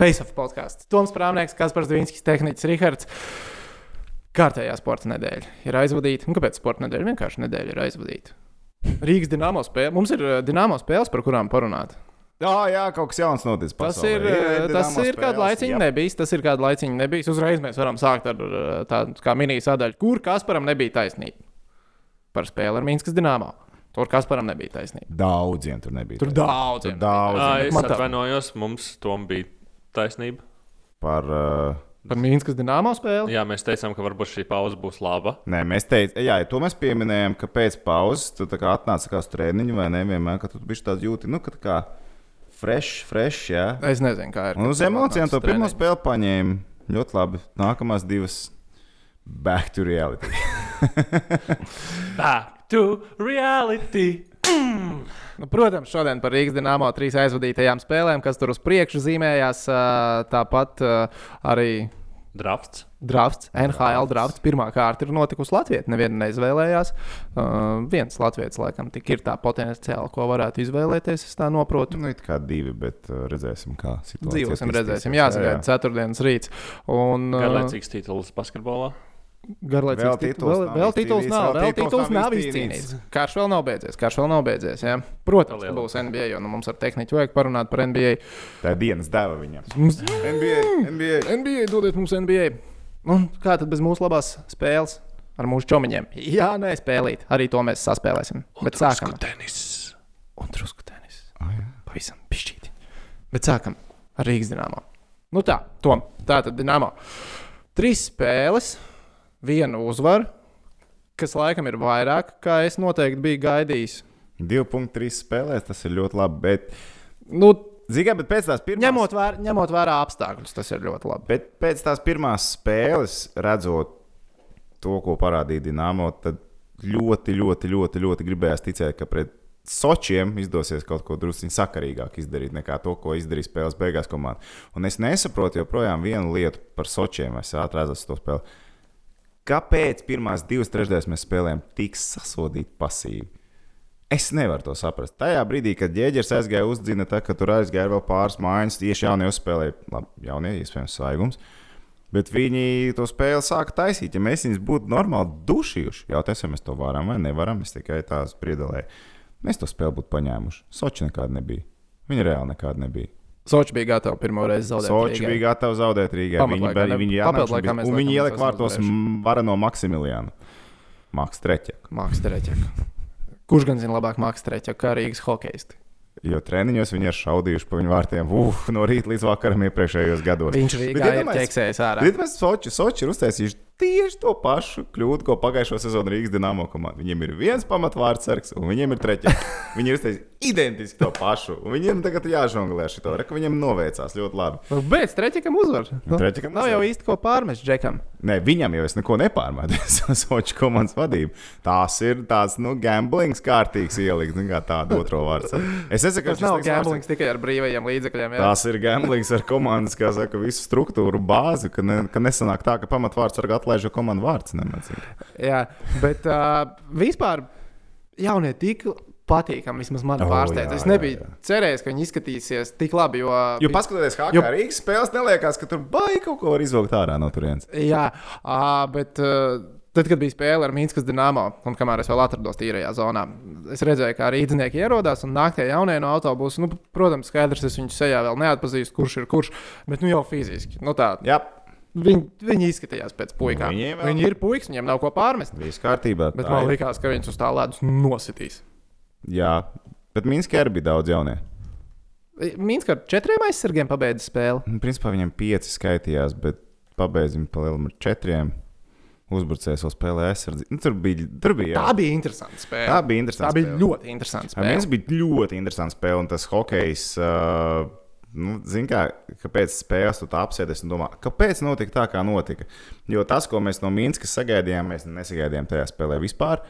Face of podkāsts. Toms Prāvnieks, Kaspars Dvīnskis, Tehnicis Rihards. Kārtējā sporta nedēļa ir aizvadīta. Un kāpēc sporta nedēļa? Vienkārši nedēļa ir aizvadīta. Rīgas dīnāmo spēle. Mums ir eh, dīnāmo spēles, par kurām parunāt. Jā, jā, kaut kas jauns noticis. Tas pasaulē. ir, eh, tas ir laiciņu jā. nebijis. Tas ir kādu laiciņu nebijis. Uzreiz mēs varam sākt ar eh, tādu kā mini sadaļu, kur Kasparam nebija taisnība. Par spēli ar Mīnskas dīnāmo. Tur Kasparam nebija taisnība. Daudziem tur nebija. Tur daudziem. Tur daudziem. Ā, es Man tā- atvainojos, mums tom bija taisnība. Par, uh, Par Mīnskas dīnāmo spēli. Jā, mēs teicām, ka varbūt šī pauze būs laba. Nē, mēs teicām, jā, to mēs pieminējām, ka pēc pauzes tu atnāci kā uz treniņu, vai ne? Vienmēr, ka tu biji tāds jūti, nu, ka tā kā fresh, fresh, jā. Es nezinu, kā ir. Un uz emocijām to pirmo treniņu. spēli paņēma. Ļoti labi. Nākamās divas back to reality. Back to reality! Nu, protams, šodien par Rīgas dīnāmo trīs aizvadītajām spēlēm, kas tur uz priekšu zīmējās. Tāpat arī Drafts. drafts, NHL drafts. Pirmā kārta ir notikusi Latvijā. Neviena neizvēlējās. Uh, viens Latvijas laikam tik ir tā potenciāli, ko varētu izvēlēties. Es tā saprotu. nu, it kā divi, bet uh, redzēsim, kā situācija Dzīvosim, redzēsim. Jā, Jāsagaida jā. ceturtdienas rīts. Un, uh, Garlaicīgs tituls basketbolā. Garlaicīgs Vēl tit- tituls vēl, nav vēl tituls nav, vēl vēl tituls nav izcīnīts. Karš vēl nav beidzies, karš vēl nav beidzies. Jā. Protams, ka būs NBA, jo nu, mums ar tehniku vajag parunāt par NBA. Tā ir dienas deva viņam. Mums NBA, NBA. NBA, dodiet mums NBA. Un kā tad bez mūsu labās spēles ar mūsu čomiņiem? Jā, nē, spēlīt. Arī to mēs saspēlēsim. Bet sākam tenis. un drusku tenis. Ah, jā. Pavisam pišķīti. Bet sākam ar Rīgas dīnāmo. Nu tā, Tom, tā tad dīnāmo. Trīs spēles, viena uzvara, kas laikam ir vairāk, kā es noteikti biju gaidījis. 2,3 spēlēs, tas ir ļoti labi. Bet, Nu, Zinām, bet pēc tās pirmās, ņemot, vēr, ņemot vērā apstākļus, tas ir ļoti labi. bet pēc tās pirmās spēles, redzot to, ko parādīja Dienāmo, tad ļoti, ļoti, ļoti, ļoti gribējās ticēt, ka pret Sočiem izdosies kaut ko drusku sakarīgāk izdarīt nekā to, ko izdarīja spēles beigās komanda. Un es nesaprotu joprojām vienu lietu par Sočiem, es atradzos to spēli. Kāpēc pirmās divas trešdaļas mēs spēlējām tik sasodīti pasīvi? Es nevaru to saprast. Tajā brīdī, kad ģēģers aizgāja uzdzina, tā, ka tur aizgāja vēl pāris mājas, tieši jaunie uzspēlēja, labi, jaunie, iespējams, svaigums. Bet viņi to spēli sāka taisīt. Ja mēs viņus būtu normāli dušījuši, jautājums, vai mēs to varam vai nevaram, es tikai tā spriedzelēju. Mēs to spēli būtu paņēmuši. Soči nekāda nebija. Viņa reāli nekāda nebija. Soči bija gatavs pirmo reizi zaudēt. Soči bija gatavi zaudēt Rīgā. Viņi, ne- viņi, mēs un viņi ielika vārtos. Varano Maksimiliānu. Maks Treķek. Mākslinieks Tereķek. Kurš gan zina labāk mākslinieks Tereķek kā Rīgas hokeisti? Jo treniņos viņi ir šaudījuši pa viņu vārtiem uf, no rīta līdz vakaram iepriekšējos gados. Viņš Bet Rīgā ir ķeksējis ārā. Rītmēs Soči, Soči ir uztaisījuši tieši to pašu kļūdu, ko pagājušo sezonu Rīgas dīnāmo komanda. Viņiem ir viens pamatvārds sargs, un viņiem ir treķis. Viņi ir iztaisījuši identiski to pašu. Viņiem tagad jāžonglē šito, re, ka viņiem noveicās ļoti labi. Nu, Bet Tereķekam uzvar. Nu, Treķekam Nav uzvar. jau īsti ko pārmest Džekam. Nē, viņam jau es neko nepārmetu. Es Soči komandas vadību. Tās ir tāds, nu, gamblings kārtīgs ielikt, nu, kā tādu otro vārdu. Es nesaku, ka Tas nav gamblings tikai ar brīvajiem līdzekļiem. jā. Tās ir gamblings ar komandas, kā saka, visu struktūru bāzi, ka, ne, ka nesanāk tā, ka pamatvārds ar atlaiž jo komandu vārds. Nemacīgi. Jā, bet uh, vispār jaunie tik patīkami. Vismaz man O, pārsteidz. jā, Es jā, nebiju jā. cerējis, ka viņi izskatīsies tik labi. Jo, Jo paskatoties, kā Jo- Rīgas spēles, neliekas, ka tur baigi kaut ko var izvilkt ārā no turienes. Jā, ā, bet uh, tad, kad bija spēle ar Mīnskas dīnāmo, un kamēr es vēl atrados tīrajā zonā, es redzēju, kā rīznieki ierodās un nāk tie jaunie no autobusa. Nu, protams, skaidrs, es viņu sejā vēl neatpazīstu, kurš ir kurš, bet nu jau fiziski. Nu, tā, Jā, viņi, viņi izskatījās pēc puikām. Viņiem vēl- Viņi ir puikas, viņiem nav ko pārmest. viss kārtībā. Bet tā man ir. liekas, ka viņus uz tā ledus nositīs. Jā, bet Minskā arī bija daudz jaunie. Mīnska ar četriem aizsargiem pabeidza spēli. Nu, Principā viņam pieci skaitījās, bet pabeidzam pa lielam ar četriem. Uzbrucējs vēl spēlēja aizsardzību. Nu, tur bija, tur bija Tā jā. bija interesanta spēle. tā bija interesanti. Tā bija ļoti interesanta spēle. Viens bija ļoti interesants spēle, un tas hokejs. Uh, nu, Zini, kā, kāpēc spēles tu apsēdies un domā, kāpēc notika tā, kā notika? Jo tas, ko mēs no Minskas sagaidījām, mēs nesagaidījām tajā spēlē vispār.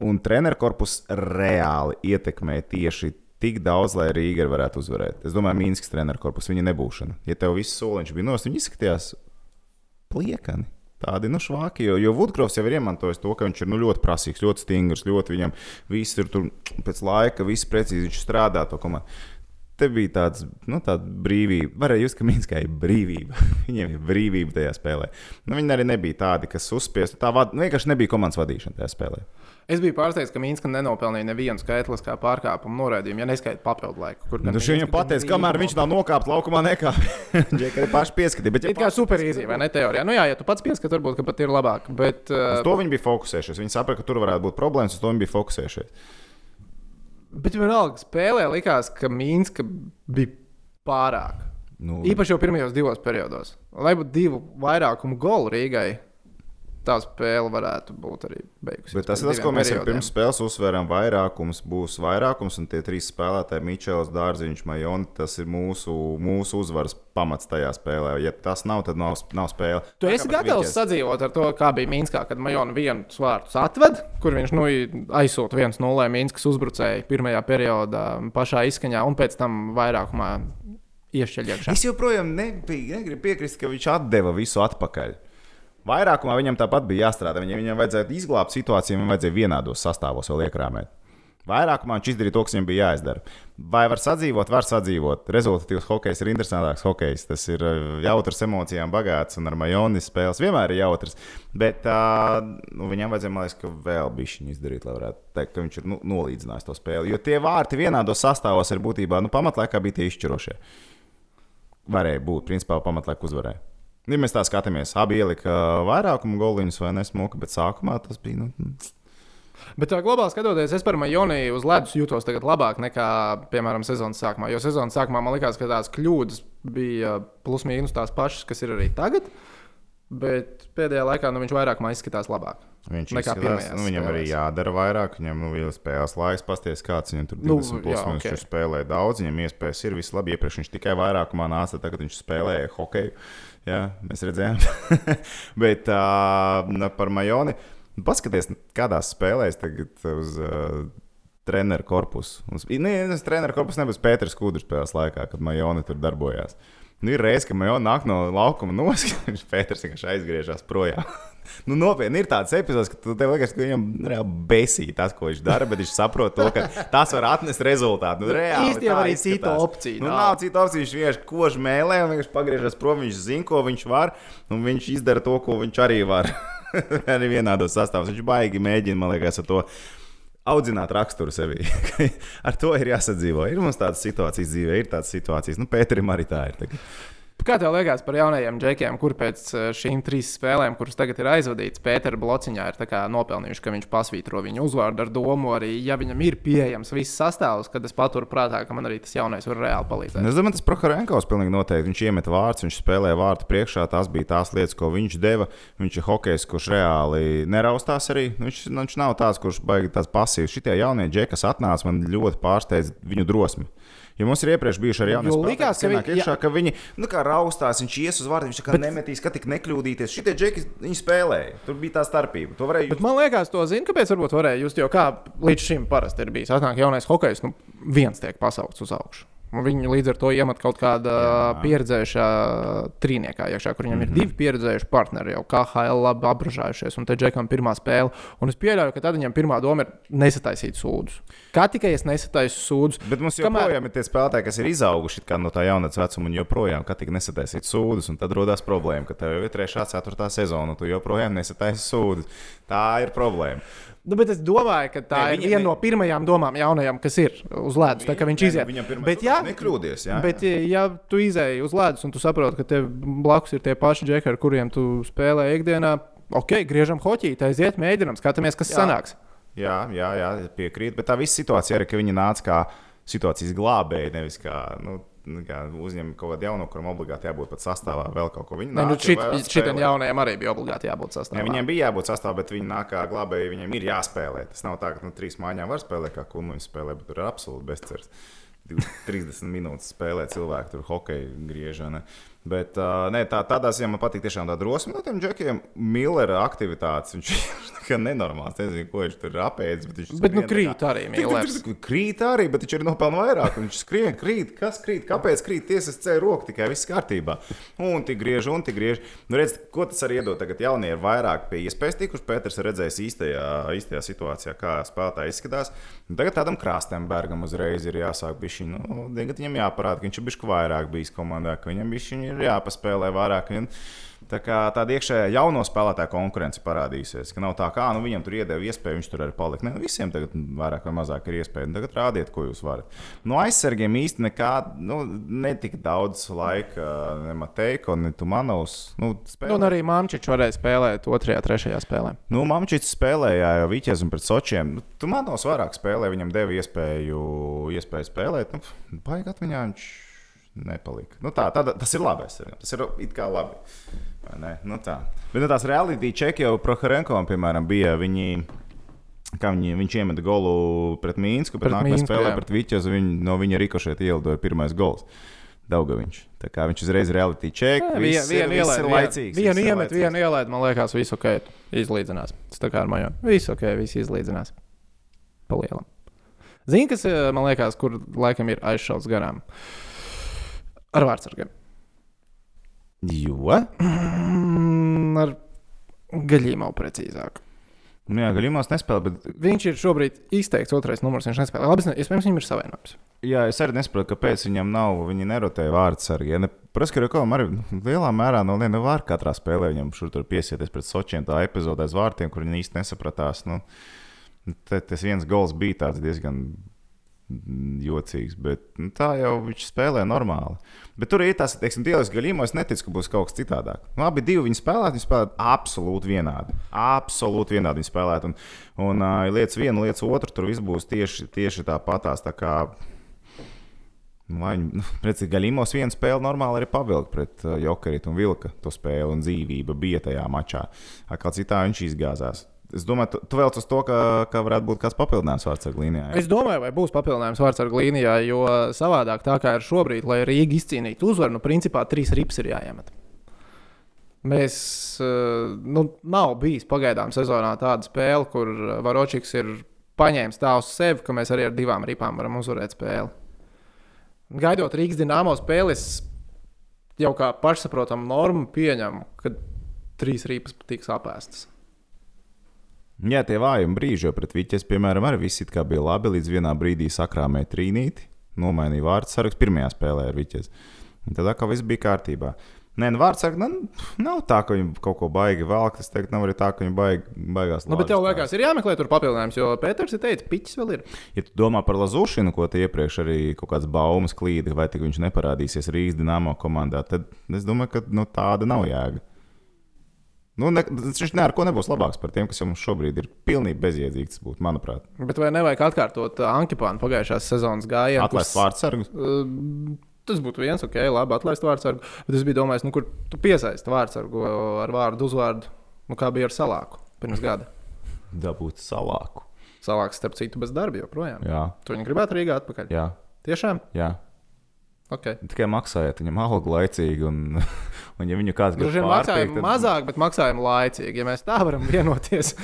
Un treneru korpus reāli ietekmē tieši tik daudz, lai Rīga varētu uzvarēt. Es domāju, Minskas treneru korpus viņa nebūšana. Ja tev viss soliņš bija nost, viņi izskatījās pliekani. Tādi nu, švāki, jo, jo Vudkrovs jau ir iemantojis to, ka viņš ir nu, ļoti prasīgs, ļoti stingrs, ļoti viņam viss ir tur pēc laika, viss precīzi viņš strādā to komandu. Te bija tāds, nu, tāda brīvība. Varēja just, ka Minskā ir brīvība. Viņiem ir brīvība tajā spēlē. Nu, viņi arī nebija tādi, kas uzspiestu. Tā vad, nu, vienkārši nebija komandas vadīšana tajā spēlē. Es biju pārsteigts, ka Mīnska nenopelnīja nevienu skaitliskā pārkāpumu noraidījumu, ja neskaita papildu laiku. Kur Nu, šī viņam pateica, kamēr viņš nav nokāpis laukumā, nekāpj. Viņš paši pieskatīja. Bet, ja It kā super īzī, vai ne teorijā? Nu jā, ja tu pats pieskat, varbūt pat ir labāk. Bet, Uz uh, to viņi bija fokusējušies. Viņi saprata, ka tur varētu būt problēmas, uz to viņi bija fokusējušies. Bet vienalga spēlē likās, ka Mīnska bija pārāk. Nu, Īpaši jau pirmajos divos periodos. Lai būtu divu vairākumu golu Rīgai, tā spēle varētu būt arī beigusies. Bet tas ir tas, ko mēs jau pirms spēles uzsvērām. Vairākums būs vairākums, un tie trīs spēlētāji, Mičels, Dārziņš, Majons, tas ir mūsu, mūsu uzvaras pamats tajā spēlē. Ja tas nav, tad nav, nav spēle. Tu Tā esi gatavs Viķers. sadzīvot ar to, kā bija Minskā, kad Majona vienu svārtu atved, kur viņš nu, aizsūta 1-0 Minskas uzbrucēju pirmajā periodā, pašā izskaņā, un pēc tam vairākumā iešķeļ iekšā. Es joprojām nebiju, negribu piekrist, ka viņš atdeva visu atpakaļ. Vairākumā viņam tāpat bija jāstrādā. Viņam, viņam vajadzēja izglābt situāciju, viņam vajadzēja vienādos sastāvos vēl iekrāmēt. Vairākumā viņš izdarīja to, kas viņam bija jāizdara. Vai var sadzīvot, var sadzīvot. Rezultatīvs hokejs ir interesantāks hokejs. Tas ir uh, jautrs, emocijām bagāts un ar majonis spēles vienmēr ir jautrs. Bet uh, nu, viņam vajadzēja, man liekas, ka vēl bišķiņu izdarīt, lai varētu teikt, ka viņš ir nu, nolīdzinājis to spēli. Jo tie vārti vienādos sastāvos ir būtībā nu, pamatlaikā bija tie izšķirošie. Varēja būt, principā, pamatlaika uzvarēja. Ja mēs tā skatāmies, abi ielika vairākumu goliņus vai nesmuka, bet sākumā tas bija. Nu, Bet tā globāli skatoties, es par Majoniju uz ledus jūtos tagad labāk nekā, piemēram, sezonas sākumā. Jo sezonas sākumā man likās, ka tās kļūdas bija plus mīnus tās pašas, kas ir arī tagad. Bet pēdējā laikā nu, viņš vairāk izskatās labāk. Viņš izskatās, pirmajās nu, viņam arī jādara vairāk. Viņam nu, ir spēles laiks, pasties, kāds viņam tur Nu, 20 plus jā, minūtes. ok. Viņš spēlē daudz, viņam iespējas ir viss labi. Iepriekš viņš tikai vairākumā nāca, tagad viņš spēlēja hokeju. Jā, mēs redzējām. Bet uh, par Majoni. Paskaties, kādās spēlēs tagad uz uh, treneru korpusu. Uz- Nē, tas treneru korpus nebūs Pēters Kudrs spēles laikā, kad Majoni tur darbojās. Nu, ir reizes, ka Majoni nāk no laukuma viņš Pēters vienkārši aizgriežas projām. Nu, nopietni ir tāds epizods, ka tev liekas, ka viņam reāli besīja tas, ko viņš dara, bet viņš saprot to, ka tas var atnest rezultātu. Nu, reāli, Īsti jau arī cita opcija Nu, nav. nav cita opcija. Viņš vienkārši kož mēlē un vienkārši pagriežas prom. Viņš zina, ko viņš var, un viņš izdara to, ko viņš arī var. arī vienādos sastāvos. Viņš baigi mēģina, man liekas, ar to. Audzināt raksturu sevī. ar to ir jāsadzīvo. Ir mums tādas situācijas dzīvē, ir tādas situācijas. Nu, Pēterim arī tā ir. Tagad. Kā tev liekas par jaunajiem džekiem, kur pēc eh, šīm trīs spēlēm, kuras tagad ir aizvadītas, Pētera blociņā ir nopelnījuši, ka viņš pasvītro viņu uzvārdu ar domu, arī ja viņam ir pieejams viss sastāvs, tad es paturu prātā, ka man arī tas jaunais var reāli palīdzēt. Es domāju, tas Prohorenkovs pilnīgi noteikti. Viņš iemeta vārdus, viņš spēlēja vārtu priekšā. Tās bija tās lietas, ko viņš deva. Viņš ir hokejs, kurš reāli neraustās arī. Viņš, viņš nav tāds, kurš baigi tāds pasīvs. Šitie jaunie džeki, kas atnāca, man ļoti pārsteidz viņu drosmi. Jo mums ir iepriekš bijuši arī jaunie Jo spēlētāji, ka ka viņi nu, raustās, viņš ies uz vārdu, viņš kā Bet- nemetīs, ka tik nekļūdīties. Šitie džeki, viņi spēlēja. Tur bija tā starpība. To varēja Bet man liekas, to zina, kāpēc varbūt varēja just, jo kā līdz šim parasti ir bijis. Atnāk jaunais hokejs, nu viens tiek pasaukts uz augšu. Un Viņi līdz ar to iemet kaut kāda pieredzējušā trīniekā iekšā, kur viņam mm -hmm. ir divi pieredzējuši partneri, jau KHL labi apbražājušies, un te džekam pirmā spēle. Un es pieļauju, ka tad viņam pirmā doma ir nesataisīt sūdus. Kā tikai es nesataisu sūdus, Bet mums Kamēr- joprojām ir tie spēlētāji, kas ir izauguši no tā jaunatnes vecuma, un joprojām kā tik nesataisīt sūdus. un Tad rodas problēma, ka tev jau ir 3, 4 sezona, un tu joprojām nesataisi sūdus. Tā ir problēma. Nu, bet es domāju, ka tā Nē, ir viena ne- no pirmajām domām jaunajam, kas ir uz ledus. Tā kā viņš iziet. Viņam pirmā Bet, ja, nekļūdies. Jā, bet, ja tu izēji uz ledus un tu saproti, ka tev blakus ir tie paši džeki, ar kuriem tu spēlē ikdienā, ok, griežam hoķīt, aiziet, mēģinam, skatāmies, kas Jā. sanāks. jā, jā, jā piekrīt. Bet tā visa situācija ir, ka viņi nāca kā situācijas glābēji, nevis kā. Nu, nu, uzņem kaut kādu jaunu, kuram obligāti jābūt pat sastāvā, vēl kaut ko. Nē, nu, šit, šitam jaunajam arī bija obligāti jābūt sastāvā. viņiem bija jābūt sastāvā, bet viņi nāk kā glābēji. Viņiem ir jāspēlē. Tas nav tā, ka nu, trīs mājām var spēlēt, kā kungs spēlē, bet tur ir absolūti bezcerības. 30 minūtes spēlē cilvēku, tur hokeja griežana. Bet uh, nē, tā, tādā ziņā man patīk tiešām tā drosme no tiem džekiem. Millera aktivitātes. Viņš ir nenormāls. Es nezinu, ko viņš tur apēdis. Bet, viņš Bet nu krīt arī Millers. Krīt arī, bet viņš ir nopelnījis vairāk. Viņš skrien, krīt, kas krīt, kāpēc krīt. Tiesas ceļ roku tikai viss kārtībā. Un tik griež, un tik griež. Nu, redz, ko tas arī iedod? Tagad jaunie ir vairāk pie iespējas, tikuši Pēters ir redzējis īstajā, īstajā situācijā, kā spēlētāji izskatās. Un Tagad tādam krāstam Bergam uzreiz ir jāsāk bišķi. Nu, tagad viņam jāparāda, ka viņš ir bijis vairāk bijis komandā, ka viņam bišķi ir jāpaspēlē vairāk. Un, Tā kā tāda iekšējā jauno spēlētāju konkurence parādīsies. Ka nav tā, kā nu, viņam tur iedeva iespēju, viņš tur arī palika. Ne, nu, visiem tagad vairāk vai mazāk ir iespēja. Nu, Tagad rādiet, ko jūs varat. No aizsargiem īstenībā nekā, nu, netika daudz laika. Ne Mateiko, ne Tumanovs. Nu, Nu, spēlē. un arī Mamčičs varēja spēlēt otrajā, trešajā spēlē. Nu, Mamčits spēlēja jau Vīķis un pret Sočiem. Nu, tu man nav vairāk spēlē, viņam deva iespēju, iespēju spēlēt. Nu, Baigi atmiņā viņš nepalika. Nu, tā, tā, tas ir labi. Tas ir it kā labi. Nu, tā. Bet nu, tās reality čeki jau Prohorenkovam, piemēram, bija. Viņi, kā viņi, viņš iemeta golu pret Mīnsku, bet nākamajā spēlē jā. pret Vīķis viņ, no viņa rikošēta ielidoja pirmais gols. Daugaviņš. Tā kā viņš uzreiz reality check, Jā, viss Vienu ir, ir laicīgs. Vienu iemet, vienu ielaid, man liekas, viss ok. Izlīdzinās. Tas tā kā ar mājām. Viss ok, viss izlīdzinās. Palielam. Zini, kas eh, man liekas, kur laikam ir aizšauts garām? Ar vārdsargiem. Jo? Mm, ar gaļīm jau precīzāk. Nu, jā, Gaļimos nespēlē, bet Viņš ir šobrīd izteikts otrais numurs. Viņš nespēlē. Labi, iespējams, viņam ir savienojums. Jā, es arī nesaprotu, kāpēc viņam nav. Viņi nerotēja vārdsargi. Ja ne, Praskarjovam arī nu, lielā mērā no viena vārda katrā spēlē viņam šur tur piesieties pret Sočiem, tā epizodē aiz vārtiem, kur viņi īsti nesapratās. Nu, te, tas viens gols bija diezgan jocīgs, bet nu, tā jau viņš spēlē normāli. Bet tur ir tas, teiksim, Dievs gaļīmo, es neticu, ka būs kaut kas citādāk. Nu, abi divi viņi spēlē, viņi spēlē absolūti vienādi. Absolūti vienādi viņi spēlē. Un, un uh, lietas viena, lietas otra, tur viss būs tieši, tieši tāpatās. Tā kā Nu, Lai viņi, nu, redz, Gaļīmos viena spēle normāli arī pavilka pret uh, Jokarītu un Vilka to spēli, un dzīvība bija tajā mačā. Kā citā viņš izgāzās. Es domāju, tu, tu vēl uz to, ka, ka varētu būt kāds papildinājums vārdsargu līnijā. jā? Es domāju, vai būs papildinājums vārdsargu līnijā, jo savādāk tā kā ir šobrīd, lai Rīga izcīnītu uzvaru, nu, principā trīs rips ir jāiemet. Mēs, eh, nu, nav bijis pagaidām sezonā tāda spēle, kur Varočiks ir paņēmis tā uz sevi, ka mēs arī ar divām ripām varam uzvarēt spēli. Gaidot Rīgas dīnāmo spēli, es jau kā pašsaprotamu normu pieņemu, ka trīs ripas tiks apēstas. Jā, tie vājumi brīži, jo pret Viņas, piemēram, arī viss bija labi, līdz vienā brīdī sakrāmēja trīnīti, nomainīja vārdu sarakstu pirmajā spēlē ar Viņas. Tad atkal viss bija kārtībā. Nē, nu, vārds saka, nu, nav tā, ka viņi kaut ko baigi velk. Es teiktu, nav arī tā, ka viņi baig, baigās. Nu, bet tev liekas, ir jāmeklē tur papildinājums, jo Pēters ir teicis, piķis vēl ir. Ja tu domā par Lazūšanu, ko te iepriekš arī kaut kāds baumas klīdi, vai tik viņš neparādīsies Rīgas dīnāmo komandā, tad es domāju, ka nu, tāda nav jēga. Nu, ne, viņš ne ar ko nebūs labāks par tiem, kas jau mums šobrīd ir pilnīgi bezjēdzīgs. Būtu, manuprāt, Bet vai nevajag atkārtot uh, Ankepānu pagājušās sezonas gājienu? atlaist vārdsargus. Uh, tas būtu viens, ok, labi, atlaist vārdsargu. Bet es biju domājis, nu, kur tu piesaisti vārdsargu ar vārdu uzvārdu, nu, kā bija ar salāku pirms gada. Dabūt salāku. Salāks, starp citu, bez darba joprojām. Jā, Tu viņu gribētu Rīgā atpakaļ. jā, Tiešām? jā. Ok. Tikai maksājiet viņam algu laicīgi, un, un ja viņu kāds grib vien maksājam tad... mazāk, bet maksājam laicīgi. Ja mēs tā varam vienoties,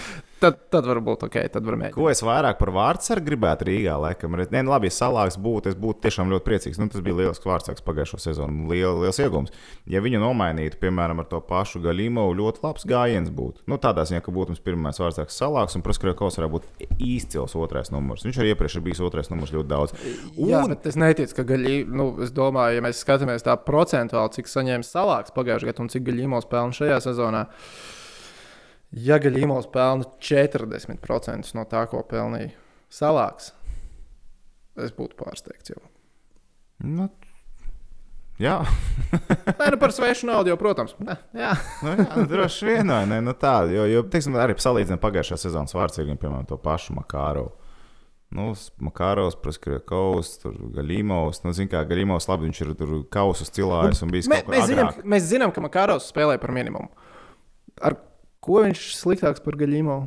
tad, tad varbūt ok, tad varam mēģināt. Ko es vairāk par vārdsargu gribētu Rīgā? Laikam, Nē, nu, labi, ja salāks būtu, es būtu tiešām ļoti priecīgs. Nu, tas bija liels vārdsargs pagājušo sezonu, liel, liels iegūms. Ja viņu nomainītu, piemēram, ar to pašu Gaļīmu, ļoti labs gājiens būtu. Nu, tādā ziņā, ka būtu mums pirmais vārdsargs salāks, un Praskrēkos varētu būt izcils otrais numurs. Viņš arī iepriekš ir bijis otrais numurs ļoti daudz. Un... Jā, bet es neticu, ka gaļī, nu, es domāju, ja mēs skatāmies tā procentuāli, cik saņēma salāks pagājušajā gadā un cik gaļīmos pelna šajā sezonā. Ja gaļīmos pelna 40% no tā, ko pelnīja salāks, es būtu pārsteigts jau. Nu, jā, Nē, nu par svešu naudu jau, protams. Ne, jā. nu, jā nu, droši vien, ne? Nu, tā, jo, jo teiksim, arī salīdzinām pagājušā sezonas vārdsargiem, piemēram, to pašu Makārovu. Nu, Makārovs, Praskrēkovs, Gaļīmovs. Nu, zin, kā Gaļīmovs, labi, viņš ir tur kausus cilājis un bijis Mē, mēs, zinām, mēs zinām, ka Makāros spēlē par minimumu. Ar ko viņš sliktāks par gaļīmu?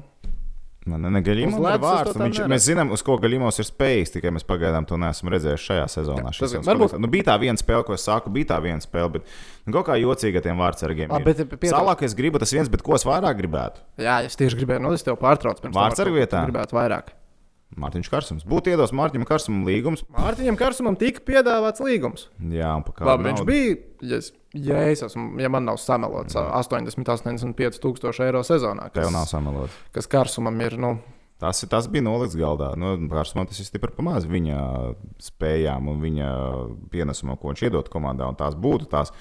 Man ne, ne Gaļimos Uz ir vārds. Viņš, mēs zinām, uz ko Gaļimos ir spējis, tikai mēs pagaidām to neesam redzējuši šajā sezonā. Jā, tas varbūt- Nu, bija tā viena spēle, ko es saku, bija tā viena spēle, bet nu, kaut kā jocīgi ar tiem vārdsargiem. Bet piedod- Salāk es gribu tas viens, bet ko es vairāk gribētu? Jā, es tieši gribēju, nu, es tev pārtraucu. Vārdsargu vietā? tu Gribētu vairāk. Mārtiņš Kārsums. Būtu iedos Mārtiņam Kārsumam līgums. Mārtiņam Karsumam tika piedāvāts līgums. Jā, un pa kādu Labi, viņš bija, ja, es, ja, es esmu, ja man nav samelots, 80, 85 tūkstoši eiro sezonā, Tev nav kas, samelot. kas Karsumam ir. Nu, Tas, tas bija nolikts galdā. Nu, Kārsumam tas ir stipri pamācis viņa spējām un viņa pienesumam, ko viņš iedod komandā. Un tās būtu tās,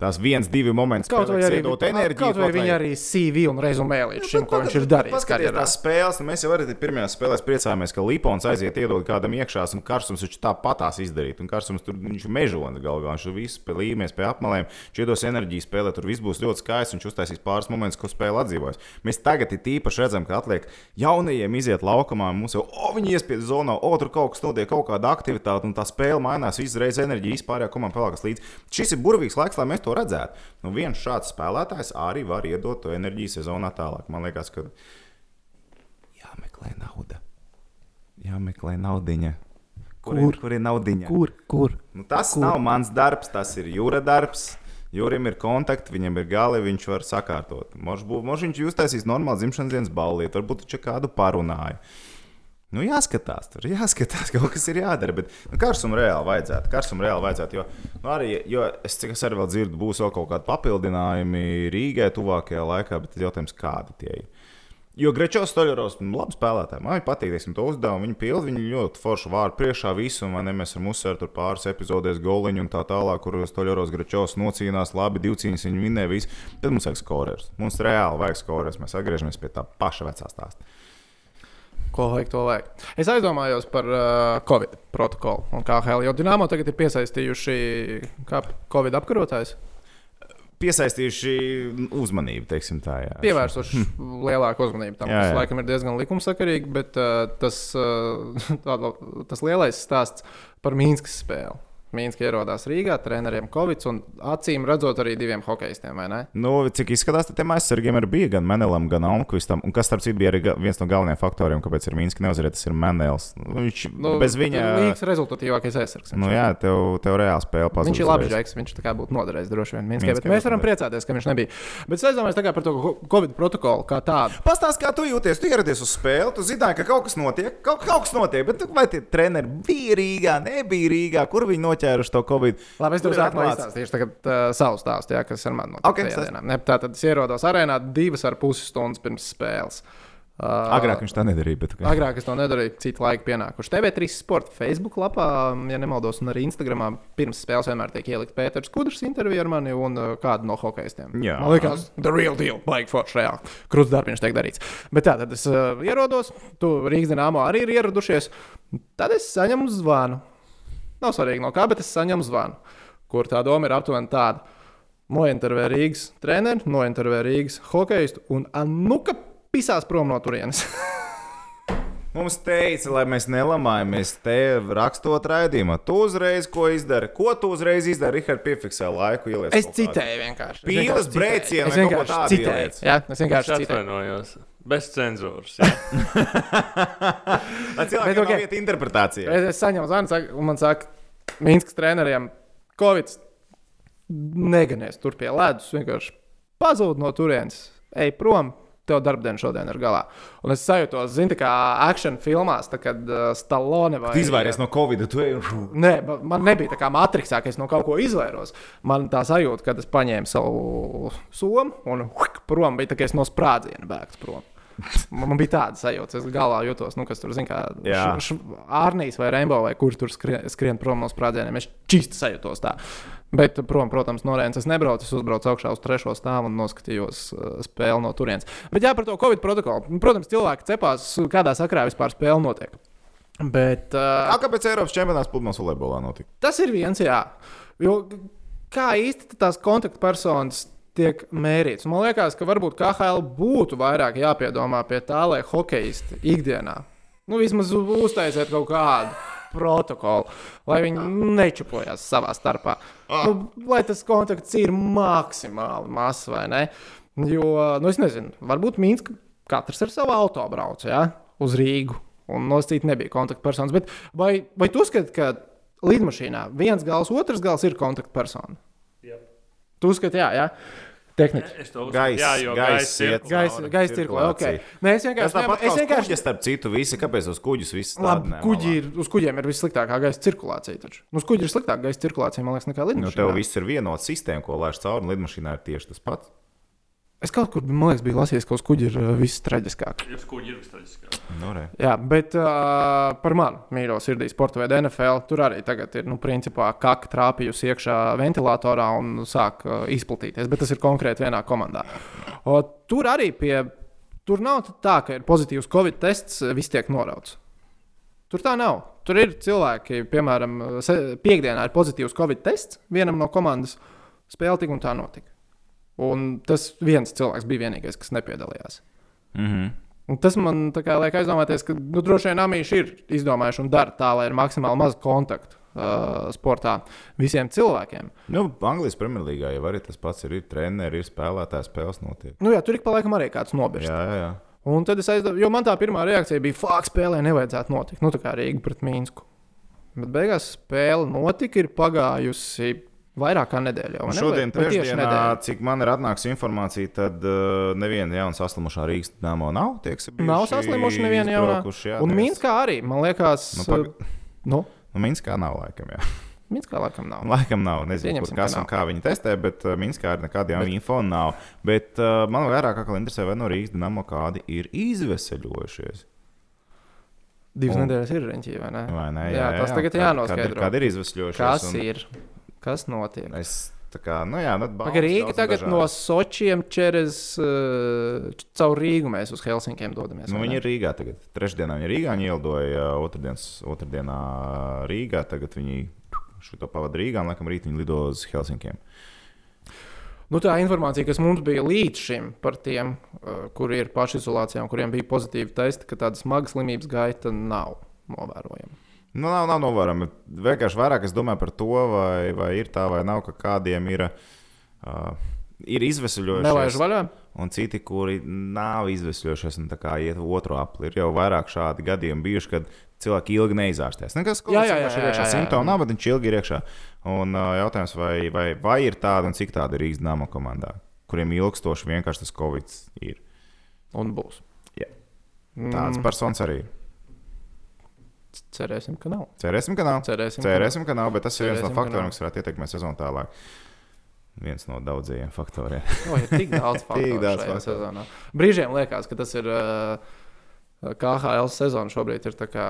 tās viens, divi momenti, kaut vai arī, iedot enerģiju. kaut vai viņa arī CV un rezumē līdz šim, ko viņš ir darījis Paskaties, karjerā. tās spēles, nu, mēs jau arī pirmajā spēlē priecājāmies, ka Lipons aiziet, iedod kādam iekšā, un Karsums viņš tāpatās izdarīt. Un Karsums tur viņš ir mežonis galvā, viņš tur viss pie līnijas, pie apmaliem, viņš iedos enerģiju spēlē, tur viss būs ļoti skaists, viņš uztaisīs pāris momentus, ko spēle atdzīvojas. Mēs tagad ir tīpaši redzam, ka atliek jaunajiem iziet laukumā, un mums jau, o, viņi iespied zonā, o, tur kaut kas notiek, kaut kāda aktivitāte, un tā spēle mainās, izreiz enerģija, vispārējā komanda pelēkas līdzi. Šis ir burvīgs laiks, lai mēs to redzētu. Nu, viens šāds spēlētājs arī var iedot to enerģiju sezonā tālāk. Man liekas, ka jāmeklē nauda. Jāmeklē naudiņa. Kur, Kur? ir, kur ir naudiņa? Kur? Kur? Nu, tas Kur? Nav mans darbs, tas ir jūra darbs. Jurim ir kontakti, viņam ir gali, viņš var sakārtot. Možda viņš uztaisīs normālu dzimšanas dienas balīti, varbūt viņš kādu parunāja. Nu, jāskatās, tur jāskatās, kaut kas ir jādara. Bet nu, karsumu reāli vajadzētu. Karsumu reāli vajadzētu. Jo, nu, arī, jo es, es arī vēl dzirdu, būs vēl kaut kādi papildinājumi Rīgai tuvākajā laikā, bet jautājums, kādi tie ir. Jo Grečovs Stoļerovs ir labi spēlētājs. Man viņa patīk, teiksim, to uzdevumu. Viņa pilda, viņa ļoti foršu vārdu priekšā visu, un ne, mēs varam uzsvērt tur pāris epizodēs goliņu un tā tālāk, kur Stoļerovs Grečovs nocīnās labi, divcīņas viņa vinnēja visu. Tad mums vajag skorers. Mums reāli vajag skorers. Mēs atgriežamies pie tā paša vecā stāsta. Ko vajag, to vajag. Es aizdomājos par uh, Covid protokolu un KHL, jo Dienāmo tagad ir piesaistījuši kā Covid apkarotājs. Piesaistījuši uzmanību, teiksim tā. Jā. Pievērsuši lielāku uzmanību tam. Jā, Tas jā. laikam ir diezgan likumsakarīgi, bet uh, tas, uh, tā, tas lielais stāsts par Mīnskas spēli. Mīnska ierodās Rīgā, treneriem Covid un acīm redzot arī diviem hokeistiem? Nu, cik izskatās, tad tiem aizsargiem arī bija gan Menelam, gan Almkvistam. Un kas, starp citu, bija arī viens no galvenajiem faktoriem, kāpēc ir Mīnska neuzvarēja, tas ir Menels. Viņš nu, bez viņa. Līdzīgs rezultatīvākais aizsargs. Nu, ir. jā, tev, tev reāli spēle pazudīs. Viņš ir labs žeks, viņš tā kā būtu noderējis droši vien Minskai, bet mēs varam priecāties, ka viņš nebija. Bet es aizdomājos kā par to Covid protokolu kā tādu. Pastāst, kā tu jūties. Tu ieradies uz spēli, tu zināji, ka kaut kas notiek. Kaut, kaut kas notiek, bet vai tie treneri bija Rīgā, nebija Rīgā, kur viņi noķēruši to Covid? Labi, es tev sākumā izstāstīšu tagad, uh, savu stāstu, jā, kas ar mani notika. Ok, tajā stāsti. dienā. Ne, tā tad es ierados arēnā divas ar pusi stundas pirms spēles. Uh, Agrāk viņš tā nedarīja. Bet... Agrāk es to nedarīju, citu laiku pienākuši. TV3 sporta Facebook lapā, ja nemaldos, un arī Instagramā pirms spēles vienmēr tiek ielikt Pēters Kudrs intervija ar mani un uh, kādu no hokeistiem. Jā. Man liekas, the real deal, baigi forši reāli. Krūts darbs tiek darīts. Bet tā tad es uh, ierodos, tu Rīgas dīnāmo arī ir ieradušies. Tad es saņemu zvanu. Nav svarīgi no kā, bet es saņemu zvanu, kur tā doma ir aptuveni tāda. Nointervē Rīgas treneru, nointervē Rīgas hokeistu un anuka pisās prom no turienes. Mums teica, lai mēs nelamājamies te rakstot raidījumā. Tu uzreiz ko izdari? Ko tu uzreiz izdari? Rihards piefiksē laiku, ieliec. Es citēju vienkārši. Es Pīles brēcienu Es vai kaut ko vienkārši citēju. Jā, es Es vienkārši citēju. Bez cenzūras. cilvēkiem ok. okay. ir interpretācija. Es, es saņemu zvanu, un man saka, Mīnskas treneriem, Covid neganies tur pie ledus, vienkārši pazūd no turienes, ej prom. Tev darbdiena šodien ir galā. Un es sajūtu, zinu, tā kā akciju filmās, tā, kad uh, Stallone vai Tu izvairies no Covid, tu ej. Nē, ma- man nebija tā kā matricā, ka es no kaut ko izvairos. Man tā sajūta, ka es paņēmu savu somu un huik, prom bija tā, ka es no sprādziena bēgtu prom. Man man bija tāda sajūta, es galvā jutos, nu, kas tur zina, kā Ārnijas vai Rainbow, vai kur tur skrien, skrien prom no sprādzieniem. Es čīsti sajūtos tā. Bet, prom, protams, no Rēnas es nebraucu. Es uzbraucu augšā uz trešo stāvu un noskatījos uh, spēli no turienes. Bet jā, par to Covid protokolu. Nu, Protams, cilvēki cepās, kādā sakrā vispār spēle notiek. Bet, uh, Jā, kāpēc Eiropas čempionāts pludmales volejbolā notika? Tas ir viens, jā. Jo kā īsti tās kontaktpersonas tiek mērītas? Man liekas, ka varbūt KHL būtu vairāk jāpiedomā pie tā, lai hokeisti ikdienā, nu vismaz uztaisiet kaut kādu protokolu, lai viņi nečupojās savā starpā. Nu, lai tas kontakts ir maksimāli mazs vai ne? Jo, nu, es nezinu, varbūt Mīnska katrs ar savu auto brauca ja? uz Rīgu. Un nosacīti nebija kontaktpersonas. Bet vai, vai tu uzskati, ka lidmašīnā viens gals, otrs gals ir kontaktpersona? Jā. Tu uzskati, jā, jā. Tehniski. Es to. Gaiss, Jā, jo gaiss gaiss ir. Gaisa, gaisa. Okay. cirkulācija. Nē, es Tas vienkārši. tāpat Es kā vienkārši kuģis, starp citu, visi, kāpēc uz kuģus viss Labi, tādā kuģi ir, uz kuģiem ir vissliktākā gaisa cirkulācija. Taču. Nu, uz kuģa ir sliktāka gaisa cirkulācija, man liekas, nekā Nu, lidmašīnā. tev viss ir vienota sistēma, ko laiž cauri, un lidmašīnā ir tieši tas pats. Es kaut kur, man liekas, biju lasījis, ka uz kuģa ir uh, viss traģiskāk. Jūs kuģi ir vistraģiskāk. Nu, re. Jā, bet uh, par manu mīļo sirdī sporta veidu NFL tur arī tagad ir, nu, principā, kaka trāpījusi iekšā ventilatorā un sāk uh, izplatīties. Bet tas ir konkrēti vienā komandā. O, tur arī pie, tur nav tā, ka ir pozitīvs covid tests, viss tiek norauts. Tur tā nav. Tur ir cilvēki, piemēram, piekdienā ir pozitīvs covid tests vienam no komandas. Spēle tik un tā notika. Un tas viens cilvēks bija vienīgais, kas nepiedalījās. Mm -hmm. Un tas man kā liek aizdomāties, ka nu, droši vien amīši ir izdomājuši un dara tā, lai ir maksimāli maz kontaktu uh, sportā visiem cilvēkiem. nu, Anglijas Premjerlīgā jau arī tas pats ir. Ir treneri, ir spēlētāji, spēles notiek. Nu, jā, tur ik pa laikam arī kāds nobirst. Jā, jā, jā. Un tad es aizdomājos, jo man tā pirmā reakcija bija, ka spēlē nevajadzētu notikt. Nu, tā kā Rīga pret Mīnsku. Bet beigās spēle notika, ir pagājusi vairāk kā nedēļa. jau, ne? šodien, trešdienā, cik man ir atnākusi informācija, tad uh, neviena jauna saslimušā Rīgas dāmā nav. Tie, kas ir Nav saslimuši neviena izbraukuši, jā, Un Mīnskā arī, man liekas, Nu, pag- nu, Nu, Minskā nav laikam. Jā. Mīnskā laikam nav. Laikam nav. Nezinu, kur, ka kas un kā viņi testē, bet uh, Minskā ir nekāda jauna info nav. Bet uh, man vairāk kā interesē, vai no Rīgas dīnāmo kādi ir izveseļojušies. Divas Un- nedēļas ir riņķī, vai ne? Vai ne? Jā, tas tagad Kad- jānoskaidro. Kad ir izveseļojušies? Kas un ir? Kas notiek? Es, kā, nu jā, Pagaid, Rīga tagad dažādas. no Sočiem čeres uh, caur Rīgu mēs uz Helsinkiem dodamies. Nu, viņi ir Rīgā tagad. Trešdienā viņi ir Rīgā, viņi ielidoja otrdienas, otrdienā Rīgā. Tagad viņi šo pavadu Rīgā un laikam rīt viņi lido uz Helsinkiem. Nu, tā informācija, kas mums bija līdz šim par tiem, uh, kuri ir pašizolācijā un kuriem bija pozitīvi testi, ka tāda smaga slimības gaita nav novērojama. Nu, nav, nav novērojama. Vienkārši vairāk es domāju par to, vai, vai ir tā vai nav, ka kādiem ir, uh, ir vaļā. Un citi, kuri nav izvesaļojušies, un tā kā iet otru apli, ir jau vairāk šādi gadījumi bijuši, kad cilvēki ilgi neizārstēs. Nekas, ko jā, ir iekšā, simptomu nav, bet viņš ilgi ir iekšā. Un uh, jautājums, vai, vai, vai ir tāda un cik tāda ir Rīgas dāmas komandā, kuriem ilgstoši vienkārši tas Covid ir. Un būs. Jā. Tāds Mm, personis arī ir. Cerēsim, ka nav. Cerēsim, ka nav. Cerēsim, ka Cerēsim, ka nav, bet tas ir viens no Cerēsim, ka faktoriem, kas varētu ietekmēt sezonu tālāk. Viens no daudzajiem faktoriem. O, ir tik daudz faktoru šajā sezonā. Brīžiem liekas, ka tas ir uh, KHL sezona šobrīd ir tā kā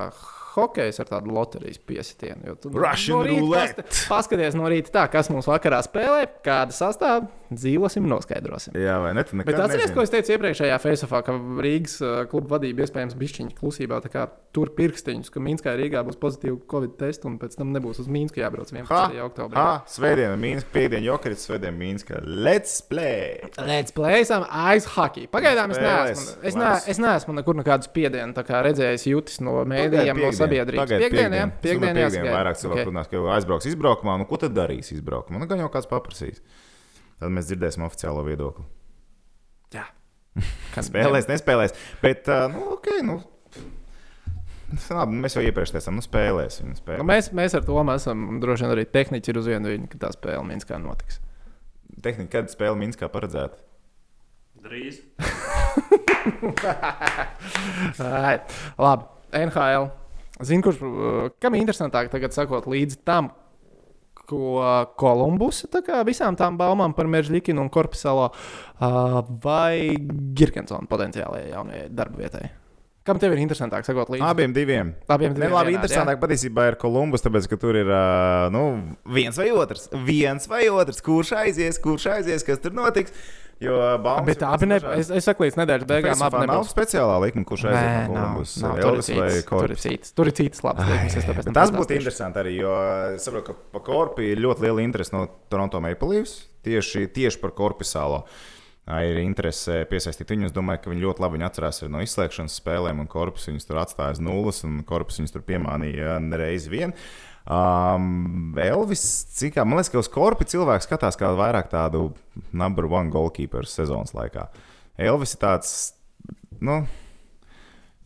hokejs ar tādu loterijas piesitienu. tu Russian rīta roulette. paska- Paskaties no rīta, tā, kas mums vakarā spēlē, kāda sastāvā dzīvosim, noskaidrosim. Jā, vai ne? Bet atcerieties, ko es teicu iepriekšējā Facebookā, ka Rīgas uh, kluba vadība iespējams bišķiņa klusībā tur pirkstiņus, ka Minskā Rīgā būs pozitīva Covid testa un pēc tam nebūs uz Mīnsku jābrauc 11. Ha, oktobrī. ha, svētdiena, Mīnska, piekdiena, jokarits, svētdiena, Mīnska. Let's play! Let's play some ice hockey. Pagaidām es neesmu, es, ne, es neesmu nekur nekādu spiedienu tā kā redzējis, jutis no mēdījiem, no sabiedrības. Piekdienā, Piekdienā, piekdienā, piekdienā, vairāk cilvēku runās, ka aizbrauks izbraukumā, nu ko tad darīs izbraukumā? Nu, gan jau kāds paprasīs. Tad mēs dzirdēsim oficiālo viedokli. Jā. Kad Spēlēs, nespēlēs. Bet, uh, nu, ok, nu. Labi, mēs jau iepriekš teicām, nu, spēlēsim. Nu, spēlēsim. mēs, mēs ar to esam, droši vien arī tehniķi ir uz vienu viņu, ka tā spēle Minskā notiks. Tehnika, kad spēle Minskā paredzēta? Drīz. Labi, NHL. Zinu, kurš, uh, kam ir interesantāk tagad sakot līdzi tam, ko Kolumbus tā visām tām baumām par Meržģīnu un Korpusalo uh, vai Girkensona potenciālajai jaunajai darba vietai. Kam tev ir interesantāk sakot līdzi? Abiem diviem. Abiem Ne, diviem labi, vienādi, interesantāk patiesībā ir Kolumbus, tāpēc, ka tur ir uh, nu, viens vai otrs. Viens vai otrs, kurš aizies, kurš aizies, kas tur notiks. Jo baumas Bet abi ne, es, es saku līdz nedēļas beigām, abi nav nebūs. speciālā likuma, kurš aizies Nē, no nav, Kolumbus. nav, ir Elvis vai citas, tur ir Korpus. citas, tur ir es tāpēc Bet Tas būtu interesanti arī, jo es saprotu, ka par korpu ir ļoti liela interese no Toronto Maple Leafs. Tieši, tieši par korpusālo Ā, ir interese piesaistīt viņu. Es domāju, ka viņi ļoti labi viņu atcerās no izslēgšanas spēlēm, un korpus viņus tur atstāja uz nulles, un korpus viņus tur piemānīja nereiz vien. Um, Elvis, cik kā man liekas, ka uz korpu cilvēks skatās kā vairāk tādu number one goalkeeper sezonas laikā. Elvis ir tāds nu,